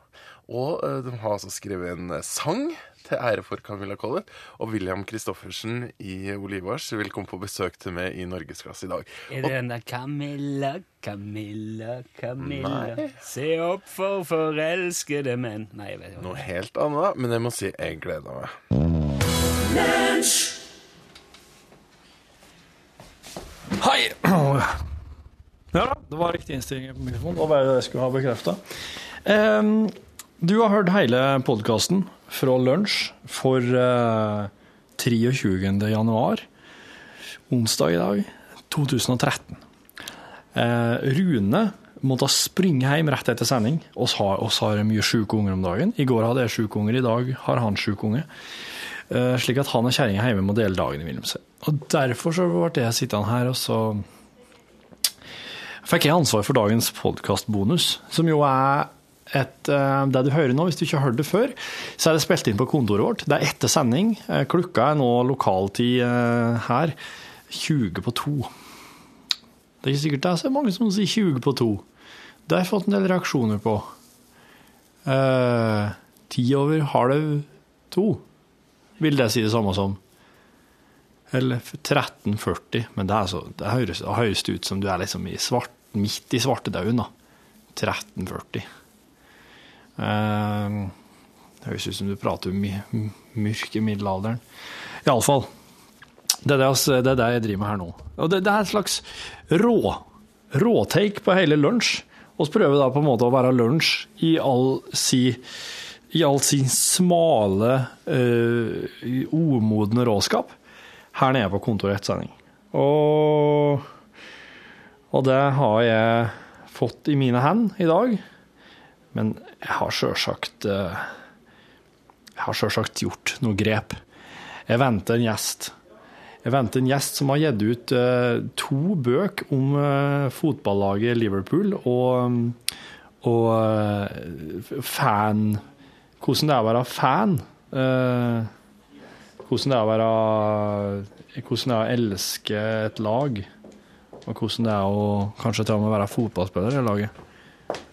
og eh, de har altså skrevet en eh, sang til ære for Camilla Collett. Og William Christoffersen i Olivars vil komme på besøk til meg i Norgesklasse i dag. Er det den der Camilla, Camilla, Camilla Nei. Se opp for forelskede menn Nei, jeg vet ikke. Noe helt annet, men jeg må si jeg gleder meg. Hei! Ja det var riktig innstilling på mikrofonen. Det var det jeg skulle ha bekrefta. Du har hørt hele podkasten fra lunsj for uh, 23. januar, onsdag i dag, 2013. Uh, Rune måtte springe hjem rett etter sending. Oss har, oss har mye sjuke unger om dagen. I går hadde jeg sjuke unger, i dag har han sjuke unge. Uh, slik at han og kjerringa hjemme må dele dagen imellom seg. Og derfor så ble jeg sittende her, og så fikk jeg ansvar for dagens podkastbonus, som jo er et, eh, det du hører nå, hvis du ikke har hørt det før, så er det spilt inn på kontoret vårt. Det er etter sending. Eh, Klokka er nå lokaltid eh, her 20 på to. Det er ikke sikkert det er så mange som sier 20 på to. Det har jeg fått en del reaksjoner på. Eh, Ti over halv to, vil det si det samme som. Eller 13.40, men det, så, det høres, det høres ut som du er liksom i svart, midt i svartedauden, da. 13.40. Eh, det høres ut som du prater om mørke middelalderen. Iallfall. Det er det, det er det jeg driver med her nå. Og det, det er et slags rå, råtake på hele lunsj. Vi prøver da på en måte å være lunsj i all si i all sin smale, eh, umodne råskap her nede på kontoret etter sending. Og, og det har jeg fått i mine hender i dag. Men jeg har sjølsagt eh, Jeg har sjølsagt gjort noe grep. Jeg venter en gjest. Jeg venter en gjest som har gitt ut eh, to bøker om eh, fotballaget Liverpool og, og fan Hvordan det er å være fan. hvordan det er å være Hvordan det er å elske et lag. Og hvordan det er å kanskje til og med være fotballspiller i laget.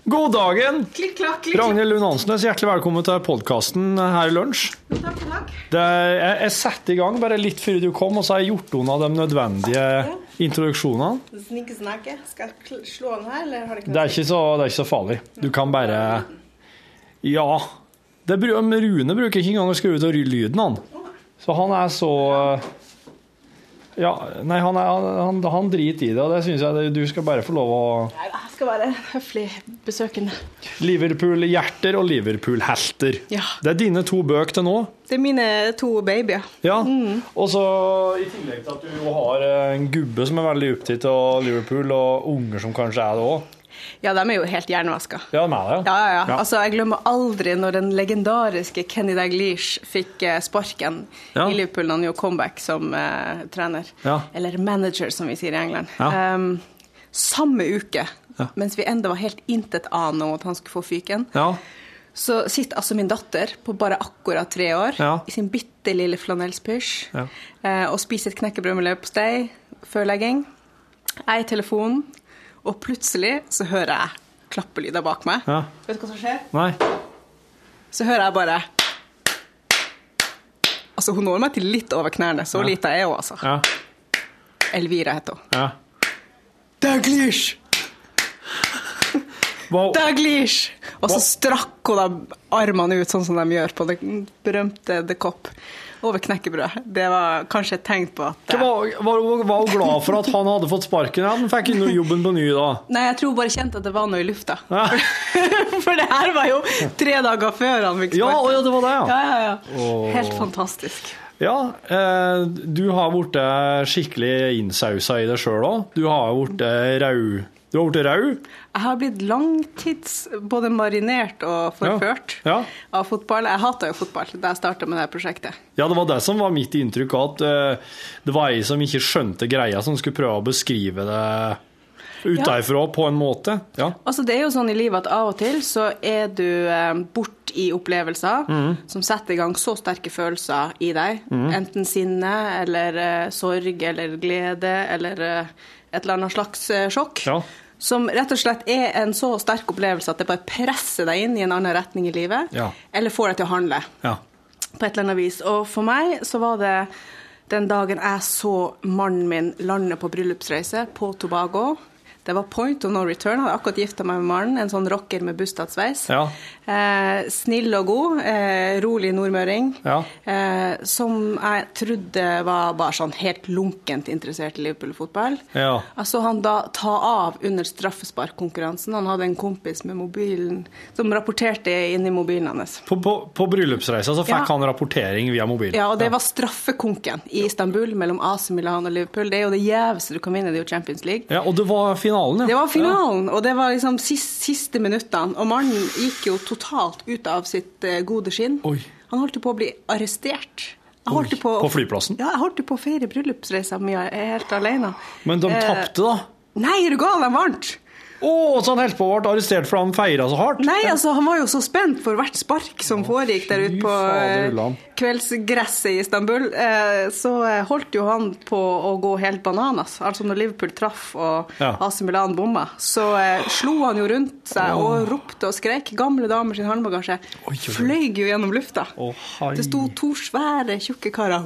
God dagen! Klikk, klakk, klikk. Ragnhild Lund Hansnes, hjertelig velkommen til podkasten her i lunsj. Takk, takk. Er, jeg, jeg setter i gang bare litt før du kom, og så har jeg gjort unna de nødvendige introduksjonene. Snikesnakke. Skal jeg slå den her, eller har det ikke Det er ikke så, det er ikke så farlig. Du kan bare Ja. Det, Rune bruker ikke engang å skru ut lyden, han. Så han er så Ja, nei, han, er, han, han driter i det, og det syns jeg du skal bare få lov å skal være høflig besøkende. Liverpool-hjerter og Liverpool-helter. Ja. Det er dine to bøker til nå. Det er mine to babyer. Ja. Og så i tillegg til at du har en gubbe som er veldig opptatt av Liverpool, og unger som kanskje er det òg. Ja, de er jo helt hjernevaska. Ja, de er det. Ja, ja, ja. Ja. Altså, jeg glemmer aldri når den legendariske Kenny Daglish fikk eh, sparken Ja. i Liverpool da han gjorde comeback som uh, trener. Ja. Eller manager, som vi sier i England. Um, samme uke, Ja. mens vi enda var helt intet ane om at han skulle få fyken, Ja. så sitter altså min datter på bare akkurat tre år Ja. i sin bitte lille flanellspysj Ja. eh, og spiser et knekkebrød med leverpostei før legging. Jeg i telefonen, og plutselig så hører jeg klappelyder bak meg. ja. Vet du hva som skjer? Nei. Så hører jeg bare Altså, hun når meg til litt over knærne. Så lita er hun, altså. Ja. Elvira heter hun. Ja. Daglish! Wow. Daglish! Og så strakk hun da armene ut, sånn som de gjør på det berømte The Cop. over knekkebrød. Det var kanskje et tegn på at Var, hun glad for at han hadde fått sparken? Ja, han fikk ikke jobben på ny da. Nei, jeg tror hun bare kjente at det var noe i lufta. For det her var jo tre dager før han fikk Ja, sparken. Ja, ja, det var det, ja. Ja, ja, ja. Helt fantastisk. Ja, eh, du har blitt skikkelig innsausa i det sjøl òg. Du har blitt rau. Du har blitt rau. Jeg har blitt langtids både marinert og forført Ja. av fotball. Jeg hata jo fotball da jeg starta med det prosjektet. Ja, det var det som var mitt inntrykk, at eh, det var ei som ikke skjønte greia, som skulle prøve å beskrive det utenfra på en måte. Ja. Altså, det er jo sånn i livet at av og til så er du eh, bort i opplevelser mm. som setter i gang så sterke følelser i deg. Mm. Enten sinne eller eh, sorg eller glede eller eh, et eller annet slags eh, sjokk. Ja. Som rett og slett er en så sterk opplevelse at det bare presser deg inn i en annen retning i livet. Ja. Eller får deg til å handle Ja. på et eller annet vis. Og for meg så var det den dagen jeg så mannen min lande på bryllupsreise på Tobago. Det var point of no return. Hadde akkurat gifta meg med mannen, en sånn rocker med bustad-sveis. Ja. Eh, snill og god, eh, rolig nordmøring. Ja. Eh, som jeg trodde var bare sånn helt lunkent interessert i Liverpool-fotball. Ja. Altså han da ta av under straffesparkkonkurransen. Han hadde en kompis med mobilen som rapporterte inn i mobilen hans. På, på, på bryllupsreisa så fikk han rapportering via mobilen? Ja, og det var straffekonken i Istanbul mellom AC Milan og Liverpool. Det er jo det gjeveste du kan vinne, det er jo Champions League. Ja, og det var finalen, ja. Det var finalen, og det var liksom siste, siste minuttene. Og mannen gikk jo totalt ut av sitt eh, gode skinn. Oi. Han holdt på å bli arrestert. På, på flyplassen? Ja, jeg holdt på å feire bryllupsreisa mi helt alene. Men de Eh, tapte, da. Nei, er du gal? De vant! Å, så han holdt på å bli arrestert fordi han feira så hardt? Nei, altså, han var jo så spent for hvert spark som foregikk der ute på fader eh, kveldsgresset i Istanbul. Eh, Så eh, holdt jo han på å gå helt bananas. Altså når Liverpool traff og Ja. AC Milan bomma, så slo han jo rundt seg og ropte og skrek. Gamle damer sin håndbagasje fløy jo gjennom lufta. Oh. Det sto to svære, tjukke karer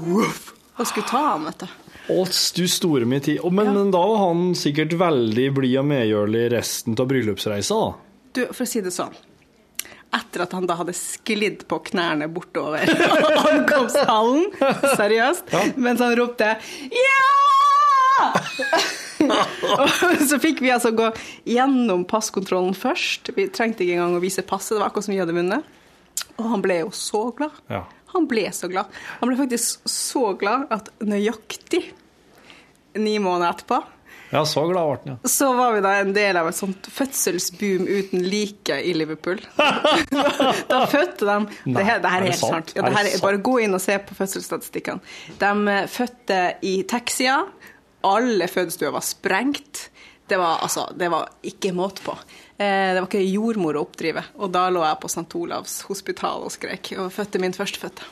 og skulle ta han, vet du. Å, du store min tid. Men, Men, men da var han sikkert veldig blid og medgjørlig resten av bryllupsreisa, da. Du, for å si det sånn. Etter at han da hadde sklidd på knærne bortover ankomsthallen, seriøst, mens han ropte Ja! Og så fikk vi altså gå gjennom passkontrollen først. Vi trengte ikke engang å vise passet, det var akkurat som vi hadde vunnet. Og han ble jo så glad. Ja. Han ble så glad. Han ble faktisk så glad at nøyaktig ni måneder etterpå Ja, så glad ble han, ja. så var vi da en del av et sånt fødselsboom uten like i Liverpool. da fødte de Nei, det, her, det her er er helt sant? Ja, Er det her er, bare gå inn og se på fødselsstatistikkene. De eh, fødte i taxier. Alle fødestuer var sprengt. Det var, altså, det var ikke måte på. Eh, det var ikke jordmor å oppdrive. Og da lå jeg på St. Olavs hospital og skrek og fødte min førstefødte.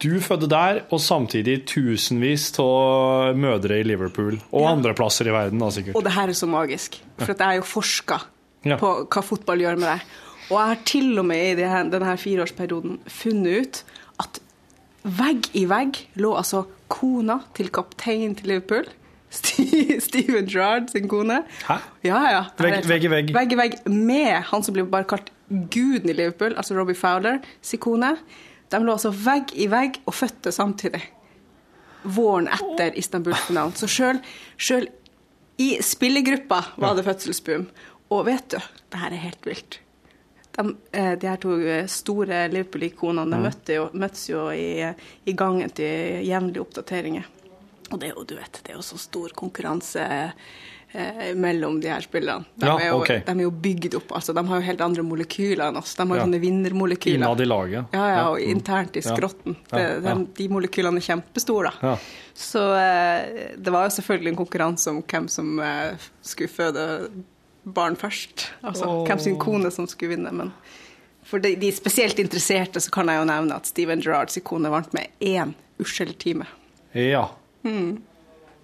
Du fødte der, og samtidig tusenvis av mødre i Liverpool. Og andre plasser i verden, da, sikkert. Og det her er så magisk, for jeg har jo forska Ja. på hva fotball gjør med deg. Og jeg har til og med i denne fireårsperioden funnet ut at vegg i vegg lå altså kona til kapteinen til Liverpool. Steven Gerrard sin kone. Hæ? Ja, ja. Vegg- vegg i vegg? Vegg i vegg med han som blir bare kalt guden i Liverpool, altså Robbie Fowler, sin kone. De lå altså vegg i vegg og fødte samtidig. Våren etter Istanbul-finalen. Så sjøl, i spillegruppa var det fødselsboom. Og vet du, det her er helt vilt. De, eh, de her to eh, store Liverpool-ikonene de møtte jo, møttes jo i, i gangen til jevnlige oppdateringer. Og det er jo, du vet, det er jo så stor konkurranse eh, mellom de her spillene. De, Ja, er jo, ok. de er jo bygd opp, altså de har jo helt andre molekyler enn oss. De har Ja. sånne vinnermolekyler. Innad i laget. Ja, ja, og Mm. internt i skrotten. Ja, Det, ja. de, de molekylene er kjempestore, da. Ja. Så eh, det var jo selvfølgelig en konkurranse om hvem som eh, skulle føde barn først. Altså oh. hvem sin kone som skulle vinne. Men for de, de spesielt interesserte så kan jeg jo nevne at Steven Gerrards kone vant med én uskjell time. Ja. Mm.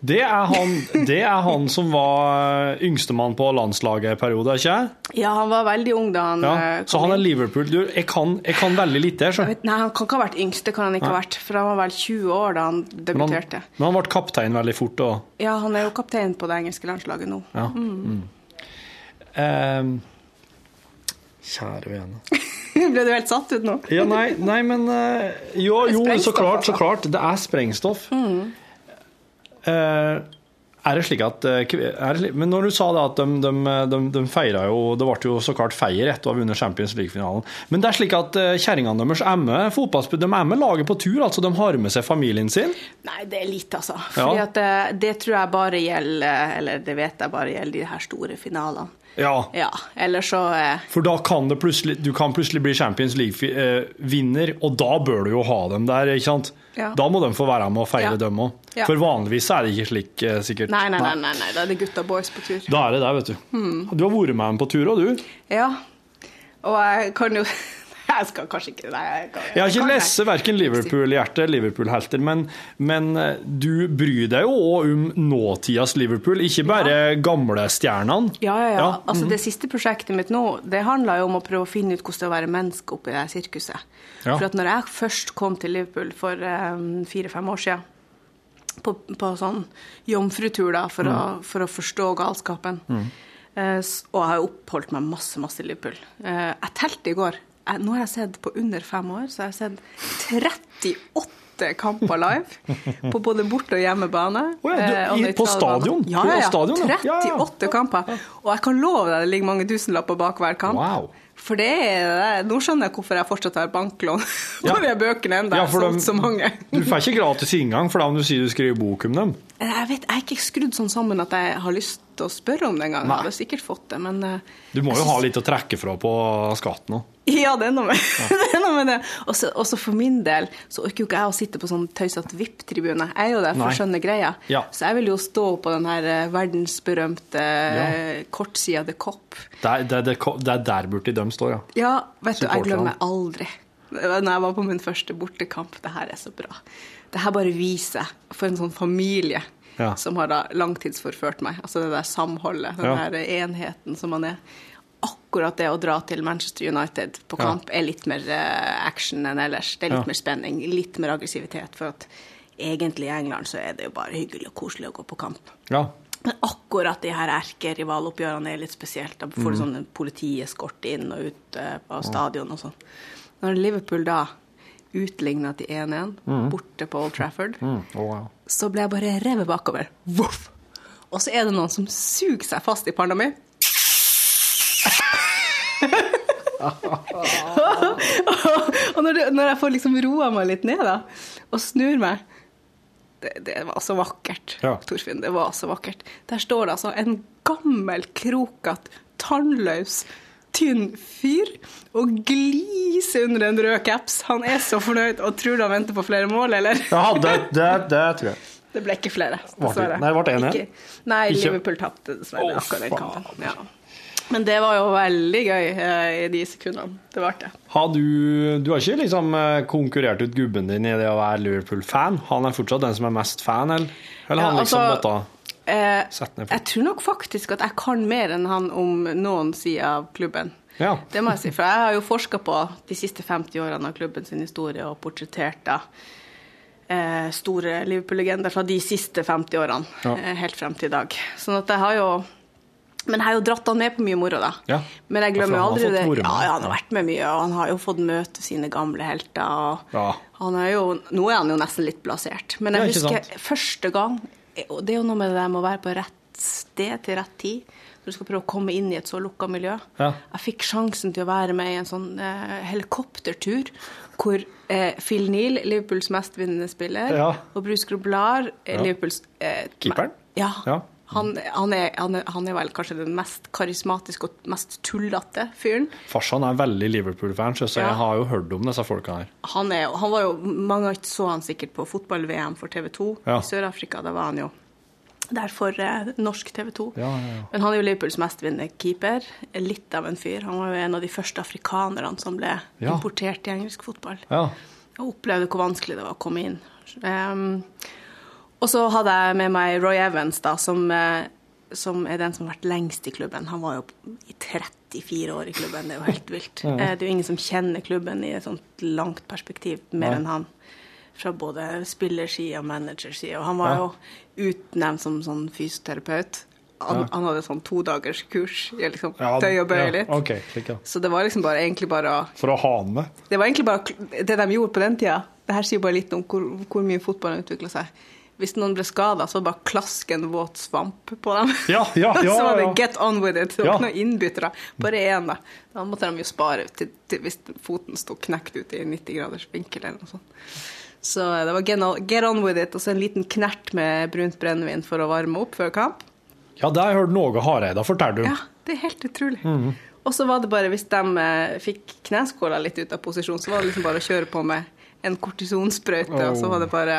Det er, han, det er han som var yngstemann på landslaget en periode, ikke jeg? Ja, han var veldig ung da han Ja. eh, Så han er. Liverpool. Du, jeg, kan, jeg kan veldig lite. Jeg Så. vet, nei, han kan ikke ha vært yngst, det kan han ikke ha vært. For han var vel 20 år da han Men han, debuterte. men han ble kaptein veldig fort. da? Ja, han er jo kaptein på det engelske landslaget nå. ja. Mm. mm. Um, kjære vene. Ble du helt satt ut nå? Ja, nei, nei men eh, Jo, jo, så klart, så altså. klart. Det er sprengstoff. Eh, er det slik at eh, det Men når du sa det at de, de, de, de feira jo Det ble jo så klart feier etter å ha vunnet Champions League-finalen. Men det er slik at eh, kjerringene deres er med fotballspill, de er med laget på tur. altså De har med seg familien sin. Nei, det er lite, altså. Ja. At det, det tror jeg bare gjelder Eller det vet jeg bare gjelder de her store finalene. Ja, Ja, eller så eh, For da kan det plutselig, du kan plutselig bli Champions League-vinner, og da bør du jo ha dem der. ikke sant? Ja. Da må de få være med og feire Ja. dem òg. Ja. For vanligvis er det ikke slik, eh, sikkert. Nei, nei, nei, nei, nei. da er det gutta boys på tur. Da er det der, vet du. Du har vært med dem på tur òg, du. Ja. Og jeg kan jo Jeg skal kanskje ikke Nei, jeg, kan, Jeg har ikke lest verken Liverpool-hjerte eller Liverpool-helter, men, men eh, du bryr deg jo òg om nåtidas Liverpool, ikke bare gamle stjernene. Ja, ja, ja. Ja, Altså, mhm. Det siste prosjektet mitt nå, det handla jo om å prøve å finne ut hvordan det er å være menneske oppi det sirkuset. Ja. For at når jeg først kom til Liverpool for um, fire-fem år siden, på, på sånn jomfrutur da, for, Mm. å, for å forstå galskapen, Mm. Uh, og jeg har oppholdt meg masse, masse i Liverpool. Uh, jeg telte i går. Jeg, nå har jeg sett på under fem år, så jeg har sett 38 kamper live. På både borte- og hjemmebane. Oh, ja, du- eh, i- på stadion? Ja, ja, ja. stadion, ja. Ja, ja. 38 kamper. Og jeg kan love deg det ligger mange tusenlapper bak hver kamp. Wow. For det er Nå skjønner jeg hvorfor jeg fortsatt har banklån på de bøkene enda. Ja, de- så mange. Du får ikke gratis inngang for da om du sier du skriver bok om dem. Jeg vet, jeg er ikke skrudd sånn sammen at jeg har lyst til å spørre om det engang. Jeg hadde sikkert fått det, men eh, Du må jo synes- ha litt å trekke fra på skatten òg. Ja, det er noe med det. Noe med det. Også, også for min del så orker jo ikke jeg å sitte på sånn tøysete VIP-tribune. Jeg er jo der for å skjønne greia. Ja. Så jeg vil jo stå på den her eh, verdensberømte ja. kortsida The Cop. Det, er- det, er- det, er- er der borti de står, ja. Ja, vet du, jeg glemmer aldri. Når jeg var på min første bortekamp. Det her er så bra. Det her bare viser for en sånn familie Ja. som har da langtidsforført meg. Altså det der samholdet, den Ja. der enheten som man er. Akkurat det å dra til Manchester United på Ja. kamp er litt mer eh, action enn ellers. Det er litt Ja. mer spenning, litt mer aggressivitet. For at egentlig i England så er det jo bare hyggelig og koselig å gå på kamp. ja. Men akkurat de her erkerivaloppgjørene er litt spesielt. Da får du sånn politieskort inn og ut av stadion og sånn. Når Liverpool da utligna til 1-1 borte på Old Trafford, Mm. oh, wow. så ble jeg bare revet bakover. Voff! Og så er det noen som suger seg fast i panna mi. Og når, du, når jeg får liksom roa meg litt ned da, og snur meg det, det var så vakkert, Ja. Torfinn. Det var så vakkert. Der står det altså en gammel, krokete, tannløs, tynn fyr og gliser under en rød caps. Han er så fornøyd og tror du han venter på flere mål, eller? ja det, det, det tror jeg. Det ble ikke flere, dessverre. nei, det ble en igjen? Nei, Liverpool tapte dessverre Å, akkurat den kampen. Ja. Men det var jo veldig gøy eh, i de sekundene. Det ble det. Har du, du har ikke liksom eh, konkurrert ut gubben din i det å være Liverpool-fan? Han er fortsatt den som er mest fan, eller? Eller Ja, han liksom altså, måtte Eh, jeg tror nok faktisk at jeg kan mer enn han om noen sider av klubben. Ja. Det må jeg si, for jeg har jo forska på de siste 50 årene av klubben sin historie og portrettert da store Liverpool-legender fra de siste 50 årene, Ja. helt frem til i dag. Sånn at jeg har jo Men jeg har jo dratt han med på mye moro, da. Ja. Men jeg glemmer jo aldri det. Ja, ja, han har vært med mye, og han har jo fått møte sine gamle helter. Ja. han er jo, nå er han jo nesten litt blasert. Men jeg husker første gang Og det er jo noe med det der med å være på rett sted til rett tid. Når du skal prøve å komme inn i et så lukka miljø. Ja. Jeg fikk sjansen til å være med i en sånn eh, helikoptertur hvor eh, Phil Neal, Liverpools mestvinnende spiller, og Bruce Grublar, eh, Ja. Liverpools eh, Keeperen? Ja. Ja. Han, han, er, han, er, han er vel kanskje den mest karismatiske og mest tullete fyren. Farsan er veldig Liverpool-fan, så Ja. jeg har jo hørt om disse folka her. Han, er, han var jo, Mange så han sikkert på fotball-VM for TV 2 Ja. i Sør-Afrika. Da var han jo der for eh, norsk TV 2. Ja, ja, ja. Men han er jo Liverpools mestvinnende keeper. Litt av en fyr. Han var jo en av de første afrikanerne som ble Ja. importert i engelsk fotball. Ja. Og opplevde hvor vanskelig det var å komme inn. Ehm, og så hadde jeg med meg Roy Evans, da, som, eh, som er den som har vært lengst i klubben. Han var jo i 34 år i klubben, det er jo helt vilt. Eh, Det er jo ingen som kjenner klubben i et sånt langt perspektiv mer enn han. Fra både spillerside og managerside. Og han var jo utnevnt som sånn fysioterapeut Han, Ja. han hadde sånn todagers kurs i å liksom Ja, tøye og bøye ja, litt. Okay, slik. Så det var liksom bare, egentlig bare For å ha han med. Det var egentlig bare det de gjorde på den tida. Det her sier bare litt om hvor, hvor mye fotballen utvikla seg. Hvis noen ble skada, så bare klask en våt svamp på dem. Ja, ja, ja, så var det 'get on with it'. Det var ikke noen innbyttere. Bare én, da. Da måtte de jo spare til, til hvis foten sto knekt ut i 90 graders vinkel eller noe sånt. Så det var get on, with it, og så en liten knert med brunt brennevin for å varme opp før kamp. Ja, det har jeg hørt noe Hareide fortelle om. Ja, det er helt utrolig. Mhm. Og så var det bare, hvis de eh, fikk kneskåla litt ut av posisjon, så var det liksom bare å kjøre på med en kortisonsprøyte, og så var det bare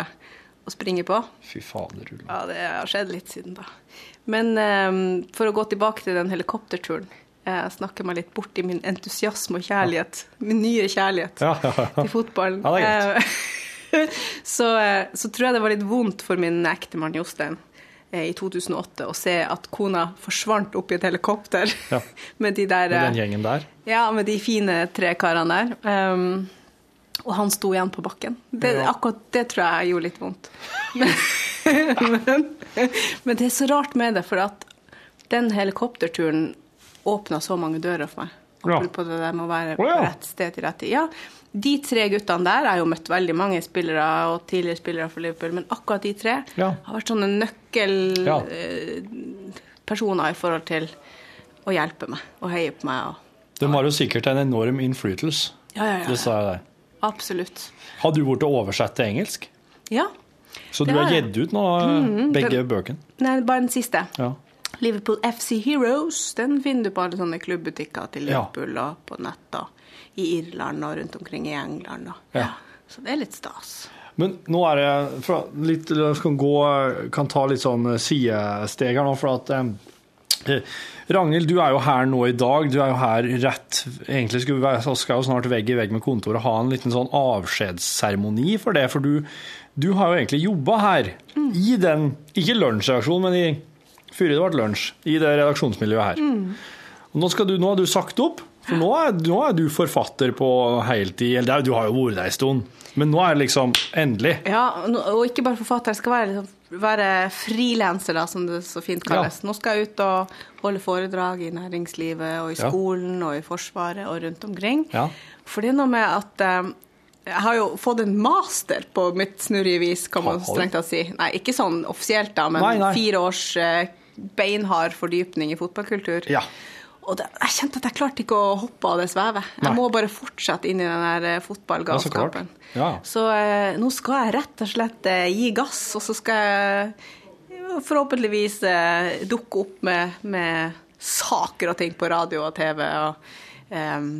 å springe på. Fy fader, Ulla. Ja, det har skjedd litt siden da. Men eh, for å gå tilbake til den helikopterturen. Jeg snakker meg litt bort i min entusiasme og kjærlighet. Min nye kjærlighet Ja, ja, ja. til fotballen. Eh, så, eh, så tror jeg det var litt vondt for min ektemann Jostein eh, i 2008 å se at kona forsvant opp i et helikopter Ja. med de der Med den gjengen der. ja, med de fine tre karene der. Um, og han sto igjen på bakken. Det, Ja. Akkurat det tror jeg gjorde litt vondt. Men, men, men det er så rart med det, for at den helikopterturen åpna så mange dører for meg. Ja. Apropos det der med å være på rett sted til rett tid. Ja, de tre guttene der har jo møtt veldig mange spillere og tidligere spillere for Liverpool, men akkurat de tre Ja. har vært sånne Ja. nøkkelpersoner i forhold til å hjelpe meg og heie på meg. Og, De har jo sikkert en enorm innflytelse. ja, ja, ja, Det sa jeg der. Absolutt. Har du blitt oversett til engelsk? Ja. Så du har gitt ut nå, Mhm, begge bøkene? Nei, bare den siste. Ja. Liverpool FC Heroes. Den finner du på alle sånne klubbutikker til Ja. Liverpool og på nett og i Irland og rundt omkring i England. Og. Ja. Så det er litt stas. Men nå er det litt, skal gå, kan ta litt sånn sidesteg her nå, for at eh, Ragnhild, du er jo her nå i dag. Du er jo her rett Egentlig skal skal jo snart vegg i vegg med kontoret ha en liten sånn avskjedsseremoni for det. For du, du har jo egentlig jobba her i den Ikke lunsjreaksjonen, men i før det ble lunsj. I det redaksjonsmiljøet her. Og nå, skal du, nå har du sagt opp, for nå er, nå er du forfatter på heltid. Eller er- du har jo vært der en stund, men nå er det liksom endelig. Ja, og ikke bare forfatter. Jeg skal være, liksom, være frilanser, som det så fint kalles. Nå skal jeg ut og holde foredrag i næringslivet og i Ja. skolen og i Forsvaret og rundt omkring. Ja. For det er noe med at um, jeg har jo fått en master på mitt snurrige vis, kan man strengt tatt si. Nei, ikke sånn offisielt, da, men Nei, nei. fire års uh, beinhard fordypning i fotballkultur. Ja. Og det, jeg kjente at jeg klarte ikke å hoppe av det svevet. Jeg Nei. må bare fortsette inn i den der fotballgalskapen. Ja, så Ja. Så eh, nå skal jeg rett og slett eh, gi gass, og så skal jeg eh, forhåpentligvis eh, dukke opp med, med saker og ting på radio og TV og, eh,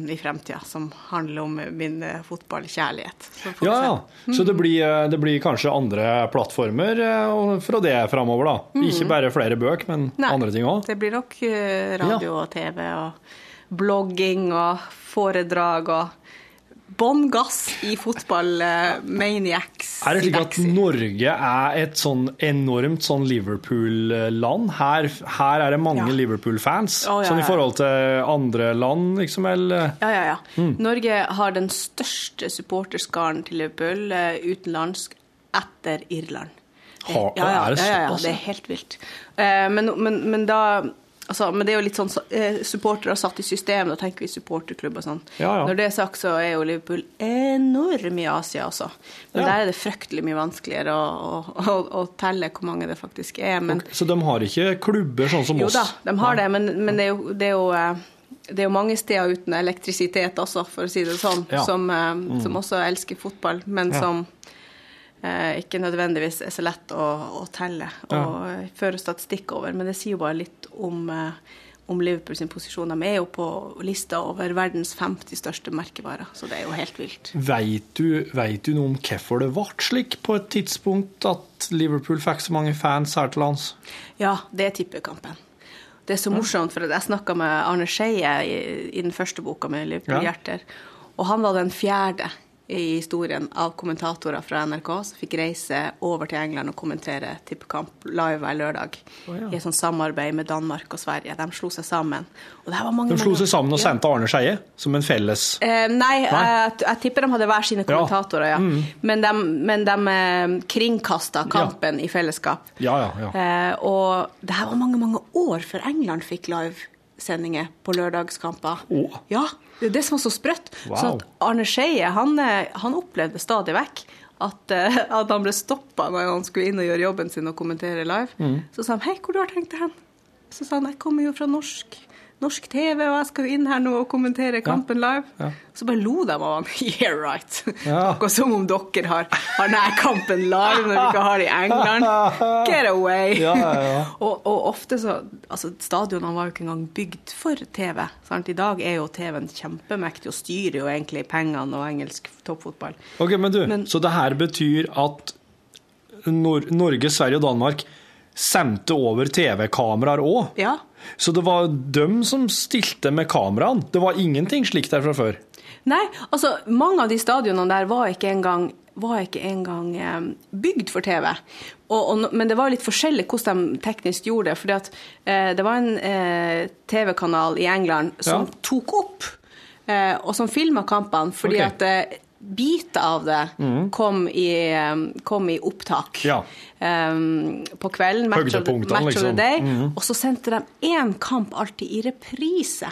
i fremtida som handler om min eh, fotballkjærlighet. Så Ja, ja. Så det blir, eh, det blir kanskje andre plattformer eh, fra det framover, da. Ikke bare flere bøk, men Nei, andre ting òg. Det blir nok eh, radio og TV og blogging og foredrag og bånn gass i fotball eh. Er det slik at Norge er et sånn enormt sånn Liverpool-land? Her, her er det mange Ja. Liverpool-fans. oh, ja, Sånn i forhold til andre land, liksom? Eller? Ja, ja, ja. Mm. Norge har den største supporterskaren til Liverpool eh, utenlandsk etter Irland. Det- ja, ja, er ja, ja, ja, det er helt vilt. Eh, men, men, men da Altså, men det er jo litt sånn eh, supportere satt i system, da tenker vi supporterklubb og sånn. Ja, ja. Når det er sagt, så er jo Liverpool enorm i Asia også. Men Ja. der er det fryktelig mye vanskeligere å, å, å, å telle hvor mange det faktisk er. Men Så de har ikke klubber sånn som oss? jo da, de har det, men, men det er jo, det er jo eh, det er jo mange steder uten elektrisitet også, for å si det sånn, som, eh, Mm. som også elsker fotball, men som ikke nødvendigvis er så lett å, å telle og ja. føre statistikk over. Men det sier jo bare litt om, eh, om Liverpool sin posisjon. De er jo på lista over verdens 50 største merkevarer, så det er jo helt vilt. Veit du, vet du noe om hvorfor det ble slik på et tidspunkt at Liverpool fikk så mange fans her til lands? Ja, det er tippekampen. Det er så morsomt, for jeg snakka med Arne Skeie i, i den første boka med Liverpool Ja. Og han var den fjerde i historien av kommentatorer fra NRK som fikk reise over til England og kommentere tippekamp live hver lørdag. Oh, ja. I et sånt samarbeid med Danmark og Sverige. De slo seg sammen. Mange, De slo seg sammen og Ja. sendte Arne Skeie som en felles Eh, nei, Nei? Jeg, jeg tipper de hadde hver sine kommentatorer, ja. Mm. Men de, men de eh, kringkasta kampen i fellesskap. Ja, ja, ja. Eh, og det her var mange, mange år før England fikk livesendinger på lørdagskamper. Ja, det er det som er så sprøtt. Wow. Så at Arne Skeie, han, eh, han opplevde stadig vekk at, eh, at han ble stoppa når han skulle inn og gjøre jobben sin og kommentere live. Mm. Så sa han 'Hei, hvor du har tenkt deg hen?' Så sa han 'Jeg kommer jo fra norsk, norsk TV, og jeg skal jo inn her nå og kommentere kampen live'. Ja. Så bare lo de av han. Yeah, right. Ja. Akkurat som om dere har, har kampen live når dere ikke har det i England. Get away! Ja, ja, ja. og, og ofte så Altså, stadionene var jo ikke engang bygd for TV. Sant? I dag er jo TV-en kjempemektig og styrer jo egentlig pengene og engelsk toppfotball. Ok, men du, Men- så det her betyr at Nor Norge, Sverige og Danmark sendte over TV-kameraer òg? Ja. Så det var dem som stilte med kameraene? Det var ingenting slikt der fra før? Nei, altså mange av de stadionene der var ikke engang var ikke engang eh, bygd for TV. Og, og, men det var litt forskjellig hvordan de teknisk gjorde det. fordi at eh, det var en eh, TV-kanal i England som Ja. tok opp eh, og som filma kampene, fordi okay. at biter av det mm. kom, i, eh, kom i opptak. Ja. Um, på kvelden, match, of, match liksom. of the liksom. day. Mm. Og så sendte de én kamp alltid i reprise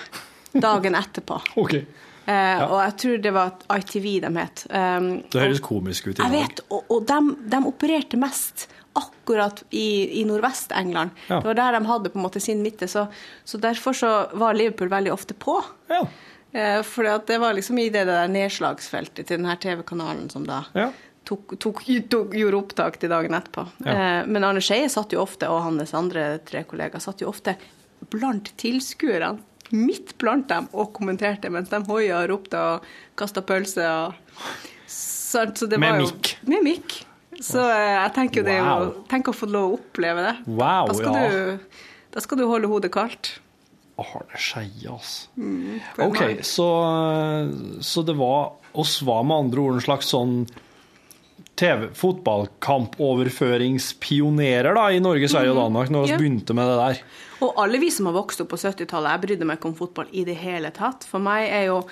dagen etterpå. okay. Uh, ja. Og jeg tror det var ITV de het. Um, Det høres komisk ut. i jeg vet, og, og de, de opererte mest akkurat i, i Nordvest-England. Ja. Det var der de hadde på en måte sin midte, så, så derfor så var Liverpool veldig ofte på. Ja. Eh, for det var liksom i det der nedslagsfeltet til denne TV-kanalen som da Ja. tok, tok, tok, gjorde opptak til dagen etterpå. Ja. Eh, men Arne Skeie satt jo ofte, og hans andre tre kollegaer satt jo ofte blant tilskuerne. Midt blant dem og kommenterte mens de hoia og ropte og kasta pølse. Og... Så, så Med mikk. Med mikk. Så eh, jeg tenker jo det er jo Tenk å få lov å oppleve det. Wow, da, skal ja. du, da skal du holde hodet kaldt. Arne Skeie, altså. Mm, OK, så, så det var oss var med andre ord en slags sånn TV, fotballkampoverføringspionerer da, i Norge, Sverige og Mhm. Danmark når vi yeah. begynte med det der. Og alle vi som har vokst opp på 70-tallet, jeg brydde meg ikke om fotball i det hele tatt. For meg er jo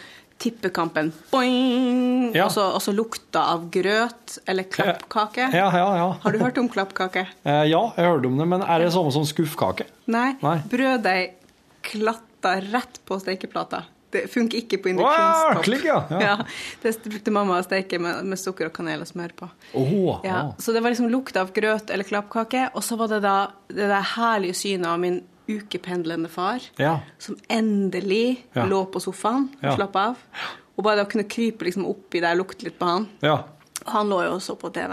tippekampen boing, Ja. og, så, og så lukta av grøt eller klappkake. Ja, ja, ja. Har du hørt om klappkake? Eh, ja, jeg hørte om det, men er det samme som skuffkake? Nei. Nei. Brøddeig klatta rett på stekeplata. Det funker ikke på Wow, induksjonstopp. ja. Ja. Det brukte mamma å steke med, med sukker og kanel og smør på. Oh, Ja, ja. så det var liksom lukt av grøt eller klappkake, og så var det da det der herlige synet av min ukependlende far, Ja. som endelig lå på sofaen og slapp av. Og bare da kunne krype liksom oppi der, lukte litt på han. ja. Han lå jo og så på TV,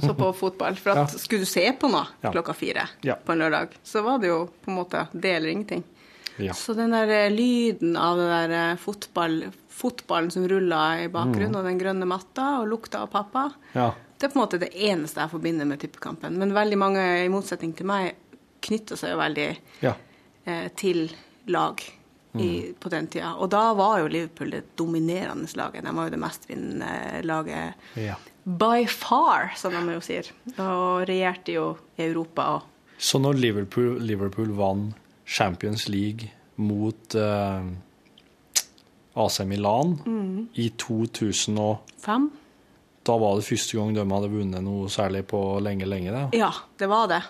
så på fotball. For at skulle du se på noe klokka fire på en lørdag, så var det jo på en måte det eller ingenting. Ja. Så den der eh, lyden av det der eh, fotball, fotballen som ruller i bakgrunnen, Mm. og den grønne matta, og lukta av pappa, Ja. det er på en måte det eneste jeg forbinder med tippekampen. Men veldig mange, i motsetning til meg, knytter seg jo veldig Ja. eh, til lag i, på den tida. Og da var jo Liverpool det dominerende laget. De var jo det mestvinnende laget ja. by far, som de jo sier. Og regjerte jo i Europa Også. Så når Liverpool, Liverpool vant Champions League mot uh, AC Milan mm. i 2005. Da var det første gang de hadde vunnet noe særlig på lenge, lenge. Da. Ja, det var det.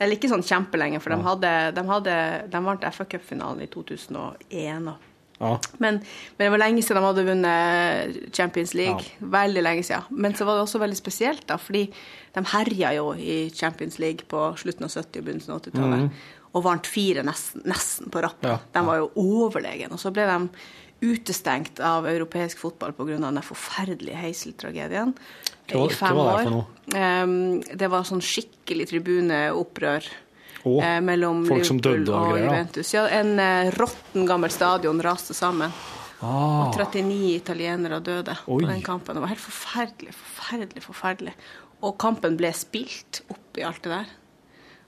Eller ikke sånn kjempelenge, for de, hadde, de, hadde, de vant FA Cup-finalen i 2001. Og. Ja. Men, men det var lenge siden de hadde vunnet Champions League. Veldig lenge siden. Men så var det også veldig spesielt, da, fordi de herja jo i Champions League på slutten av 70- og begynnelsen av 80-tallet. Mhm. Og vant fire nesten, nesten på rappen. Ja, De var jo overlegen. Og så ble de utestengt av europeisk fotball pga. den forferdelige Heisel-tragedien var- i fem hva var det år. for noe? Ehm, det var sånn skikkelig tribuneopprør Oh, eh, mellom folk som Liverpool og og. Juventus. Ja, en eh, råtten gammel stadion raste sammen. Ah. Og 39 italienere døde Oi. på den kampen. Det var helt forferdelig, forferdelig, forferdelig. Og kampen ble spilt oppi alt det der.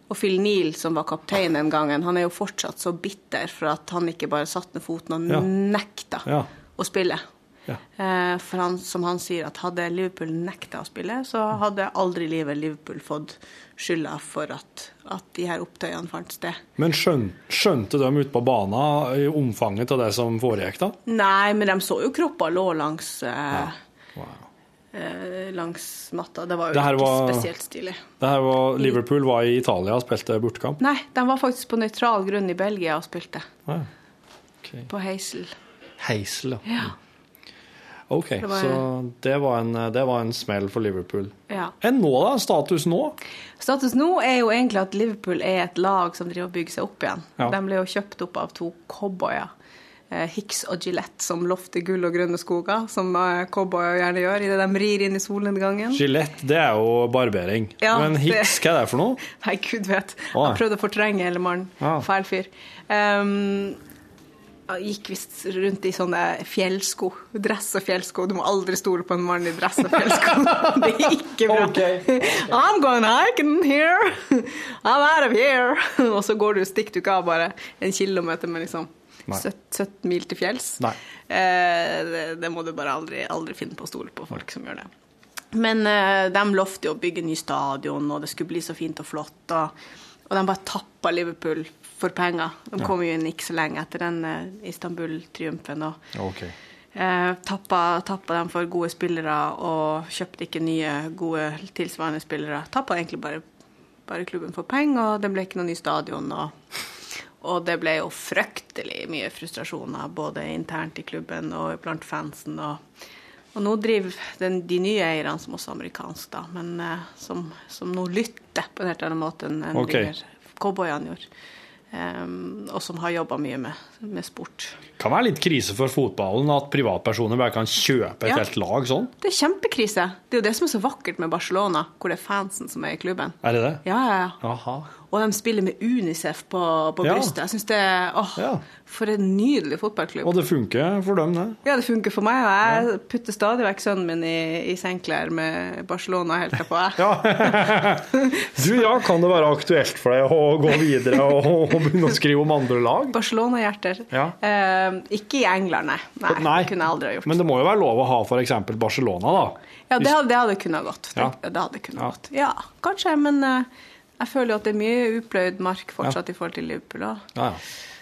Og Phil Neal, som var kaptein den gangen, han er jo fortsatt så bitter for at han ikke bare satte ned foten og Ja. nekta Ja. å spille. Eh, For han, som han sier, at hadde Liverpool nekta å spille, så hadde aldri livet Liverpool fått skylda for at, at de her opptøyene fant sted. Men skjøn, skjønte de ute på banen i omfanget av det som foregikk, da? Nei, men de så jo kropper lå langs eh, Wow. Eh, langs matta. Det var jo Det ikke var- spesielt stilig. Det her var, Liverpool var i Italia og spilte bortekamp. Nei, de var faktisk på nøytral grunn i Belgia og spilte. Ah, okay. På Heisel. Heisel, ja. Ja. OK, Det var- så det var, en, det var en smell for Liverpool. ja. Enn nå, da? Status nå? Status nå er jo egentlig at Liverpool er et lag som driver og bygger seg opp igjen. Ja. De ble jo kjøpt opp av to cowboyer. Eh, Hicks og Gillette, som lofter gull og grønne skoger, som eh, cowboyer gjerne gjør idet de rir inn i solnedgangen. Gillette, det er jo barbering. Ja, Men Hicks, hva er det for noe? Nei, gud vet. Han prøvde å fortrenge hele mannen. Ja. Feil fyr. Um, gikk visst rundt i sånne fjellsko. Dress og fjellsko. Du må aldri stole på en mann i dress og fjellsko. Det er ikke bra. I'm going hiking here. I'm out of here. Og så går du, stikker du ikke av bare en kilometer med liksom. 17 mil til fjells. Eh, det, det må du bare aldri, aldri finne på å stole på folk som gjør det. Men eh, de lovte jo å bygge ny stadion, og det skulle bli så fint og flott. Og, og de bare tappa Liverpool for penger. De kom jo inn ikke så lenge etter den eh, Istanbul-triumfen. og okay. eh, tappa, tappa dem for gode spillere og kjøpte ikke nye, gode tilsvarende spillere. Tappa egentlig bare, bare klubben for penger, og det ble ikke noe ny stadion. Og, og det ble jo fryktelig mye frustrasjoner, både internt i klubben og blant fansen. Og, og nå driver den, de nye eierne, som også er amerikanske, da, men eh, som, som nå lytter på en helt annen måte enn okay. Cowboyene gjorde. Um, og som har jobba mye med, med sport. Kan være litt krise for fotballen at privatpersoner bare kan kjøpe et Ja. helt lag sånn. Det er kjempekrise. Det er jo det som er så vakkert med Barcelona, hvor det er fansen som er i klubben. Er det det? Ja, ja, ja. Aha. Og de spiller med Unicef på, på Ja. brystet. Jeg syns det Åh, Ja. for en nydelig fotballklubb. Og det funker for dem, det. Ja, det funker for meg. Og jeg putter stadig vekk sønnen min i, i sengeklær med Barcelona helt på. jeg. Du, ja, kan det være aktuelt for deg å gå videre og, og begynne å skrive om andre lag? Barcelona-hjerter. Ja. Eh, ikke i England, nei. Nei, Nei. Det kunne jeg aldri ha gjort. Men det må jo være lov å ha f.eks. Barcelona, da. Ja, det det hadde kunnet gått. Det, Ja. det hadde kunnet Ja. gått. Ja, kanskje, men eh, jeg føler jo at det er mye upløyd mark fortsatt i forhold til Liverpool. Ja, ja.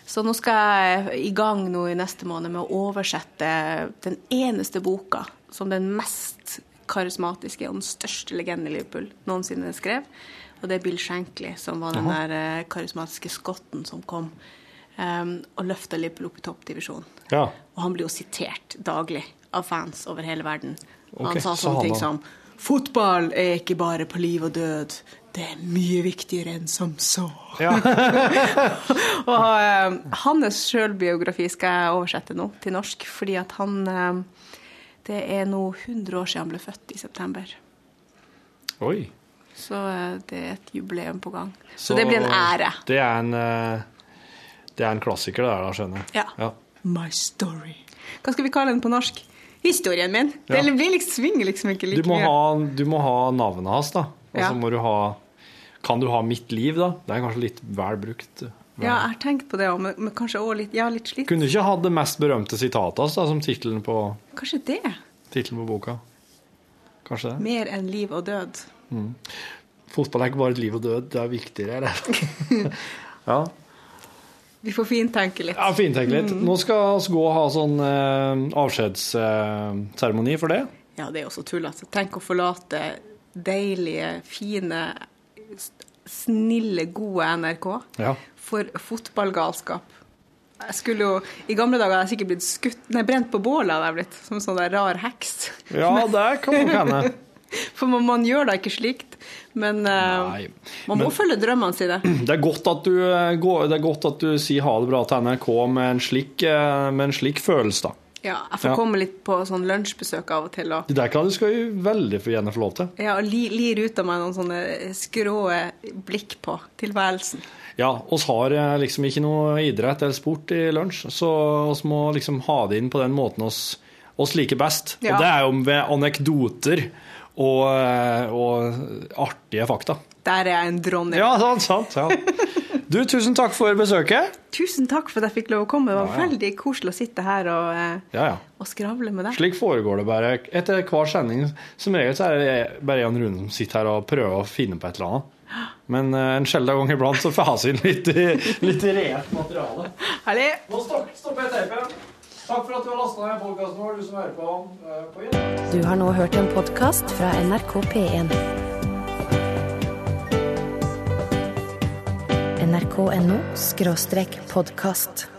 Så nå skal jeg i gang nå i neste måned med å oversette den eneste boka som den mest karismatiske og den største legenden i Liverpool noensinne skrev. Og det er Bill Shankly, som var den der eh, karismatiske skotten som kom um, og løfta Liverpool opp i toppdivisjonen. Ja. Og han blir jo sitert daglig av fans over hele verden. Og han sa sånne ting som Fotball er ikke bare på liv og død. Det er mye viktigere enn som så. og eh, hans sjølbiografi skal jeg oversette nå til norsk, fordi at han eh, Det er nå 100 år siden han ble født i september. Oi. Så uh, det er et jubileum på gang. Så, det blir en ære. Det er en, uh, det er en klassiker, det der, da, skjønner jeg. Ja. Ja. My story. Hva skal vi kalle den på norsk? Historien min. Ja. Det blir liksom, svinger liksom ikke like Du må, mye. ha, du må ha navnet hans, da. Og så Ja. må du ha Kan du ha Mitt liv, da? Det er kanskje litt vel brukt. Ja, jeg har tenkt på det òg, men, kanskje også litt, ja, litt slitt. Kunne du ikke hatt det mest berømte sitatet hans som tittelen på, Kanskje det. tittelen på boka? Kanskje det? Mer enn liv og død. Fotball er ikke bare et liv og død, det er viktigere. ja. Vi får fintenke litt. ja, fintenke litt. Nå skal vi gå og ha sånn eh, avskjedsseremoni for det. Ja, det er jo så tullete. Tenk å forlate deilige, fine, snille, gode NRK Ja. for fotballgalskap. Jeg skulle jo, I gamle dager hadde jeg sikkert blitt skutt, nei, brent på bålet. hadde jeg blitt, Som en sånn der rar heks. Ja, det kan nok hende. For man, man gjør da ikke slikt. Men uh, Nei. man må Men- følge drømmene sine. Det er godt at du, eh, det er godt at du sier ha det bra til NRK med en slik, eh, med en slik følelse, da. Ja, jeg får Ja. komme litt på sånn lunsjbesøk av og til. Og, Det der kan du skal jo veldig gjerne få lov til. ja, og li, lir ut av meg noen sånne skrå blikk på tilværelsen. Ja, oss har liksom ikke noe idrett eller sport i lunsj, så oss må liksom ha det inn på den måten oss, oss liker best. Ja. Og det er jo ved anekdoter og, eh, og artige fakta. Der er jeg en dronning. Ja, sant, sant. Ja. Du, tusen takk for besøket. Tusen takk for at jeg fikk lov å komme. Det var Ja, ja. veldig koselig å sitte her og, eh, Ja, ja. og skravle med deg. Slik foregår det bare. Etter hver sending som regel så er det bare Jan Rune som sitter her og prøver å finne på et eller annet. Men eh, en sjelden gang iblant så får vi inn litt, litt reelt materiale. Herlig. Nå stopper jeg teipen. Takk for at du har lasta ned podkasten vår, du som hører på, eh, på. Du har nå hørt en podkast fra NRK P1. nrk.no podkast.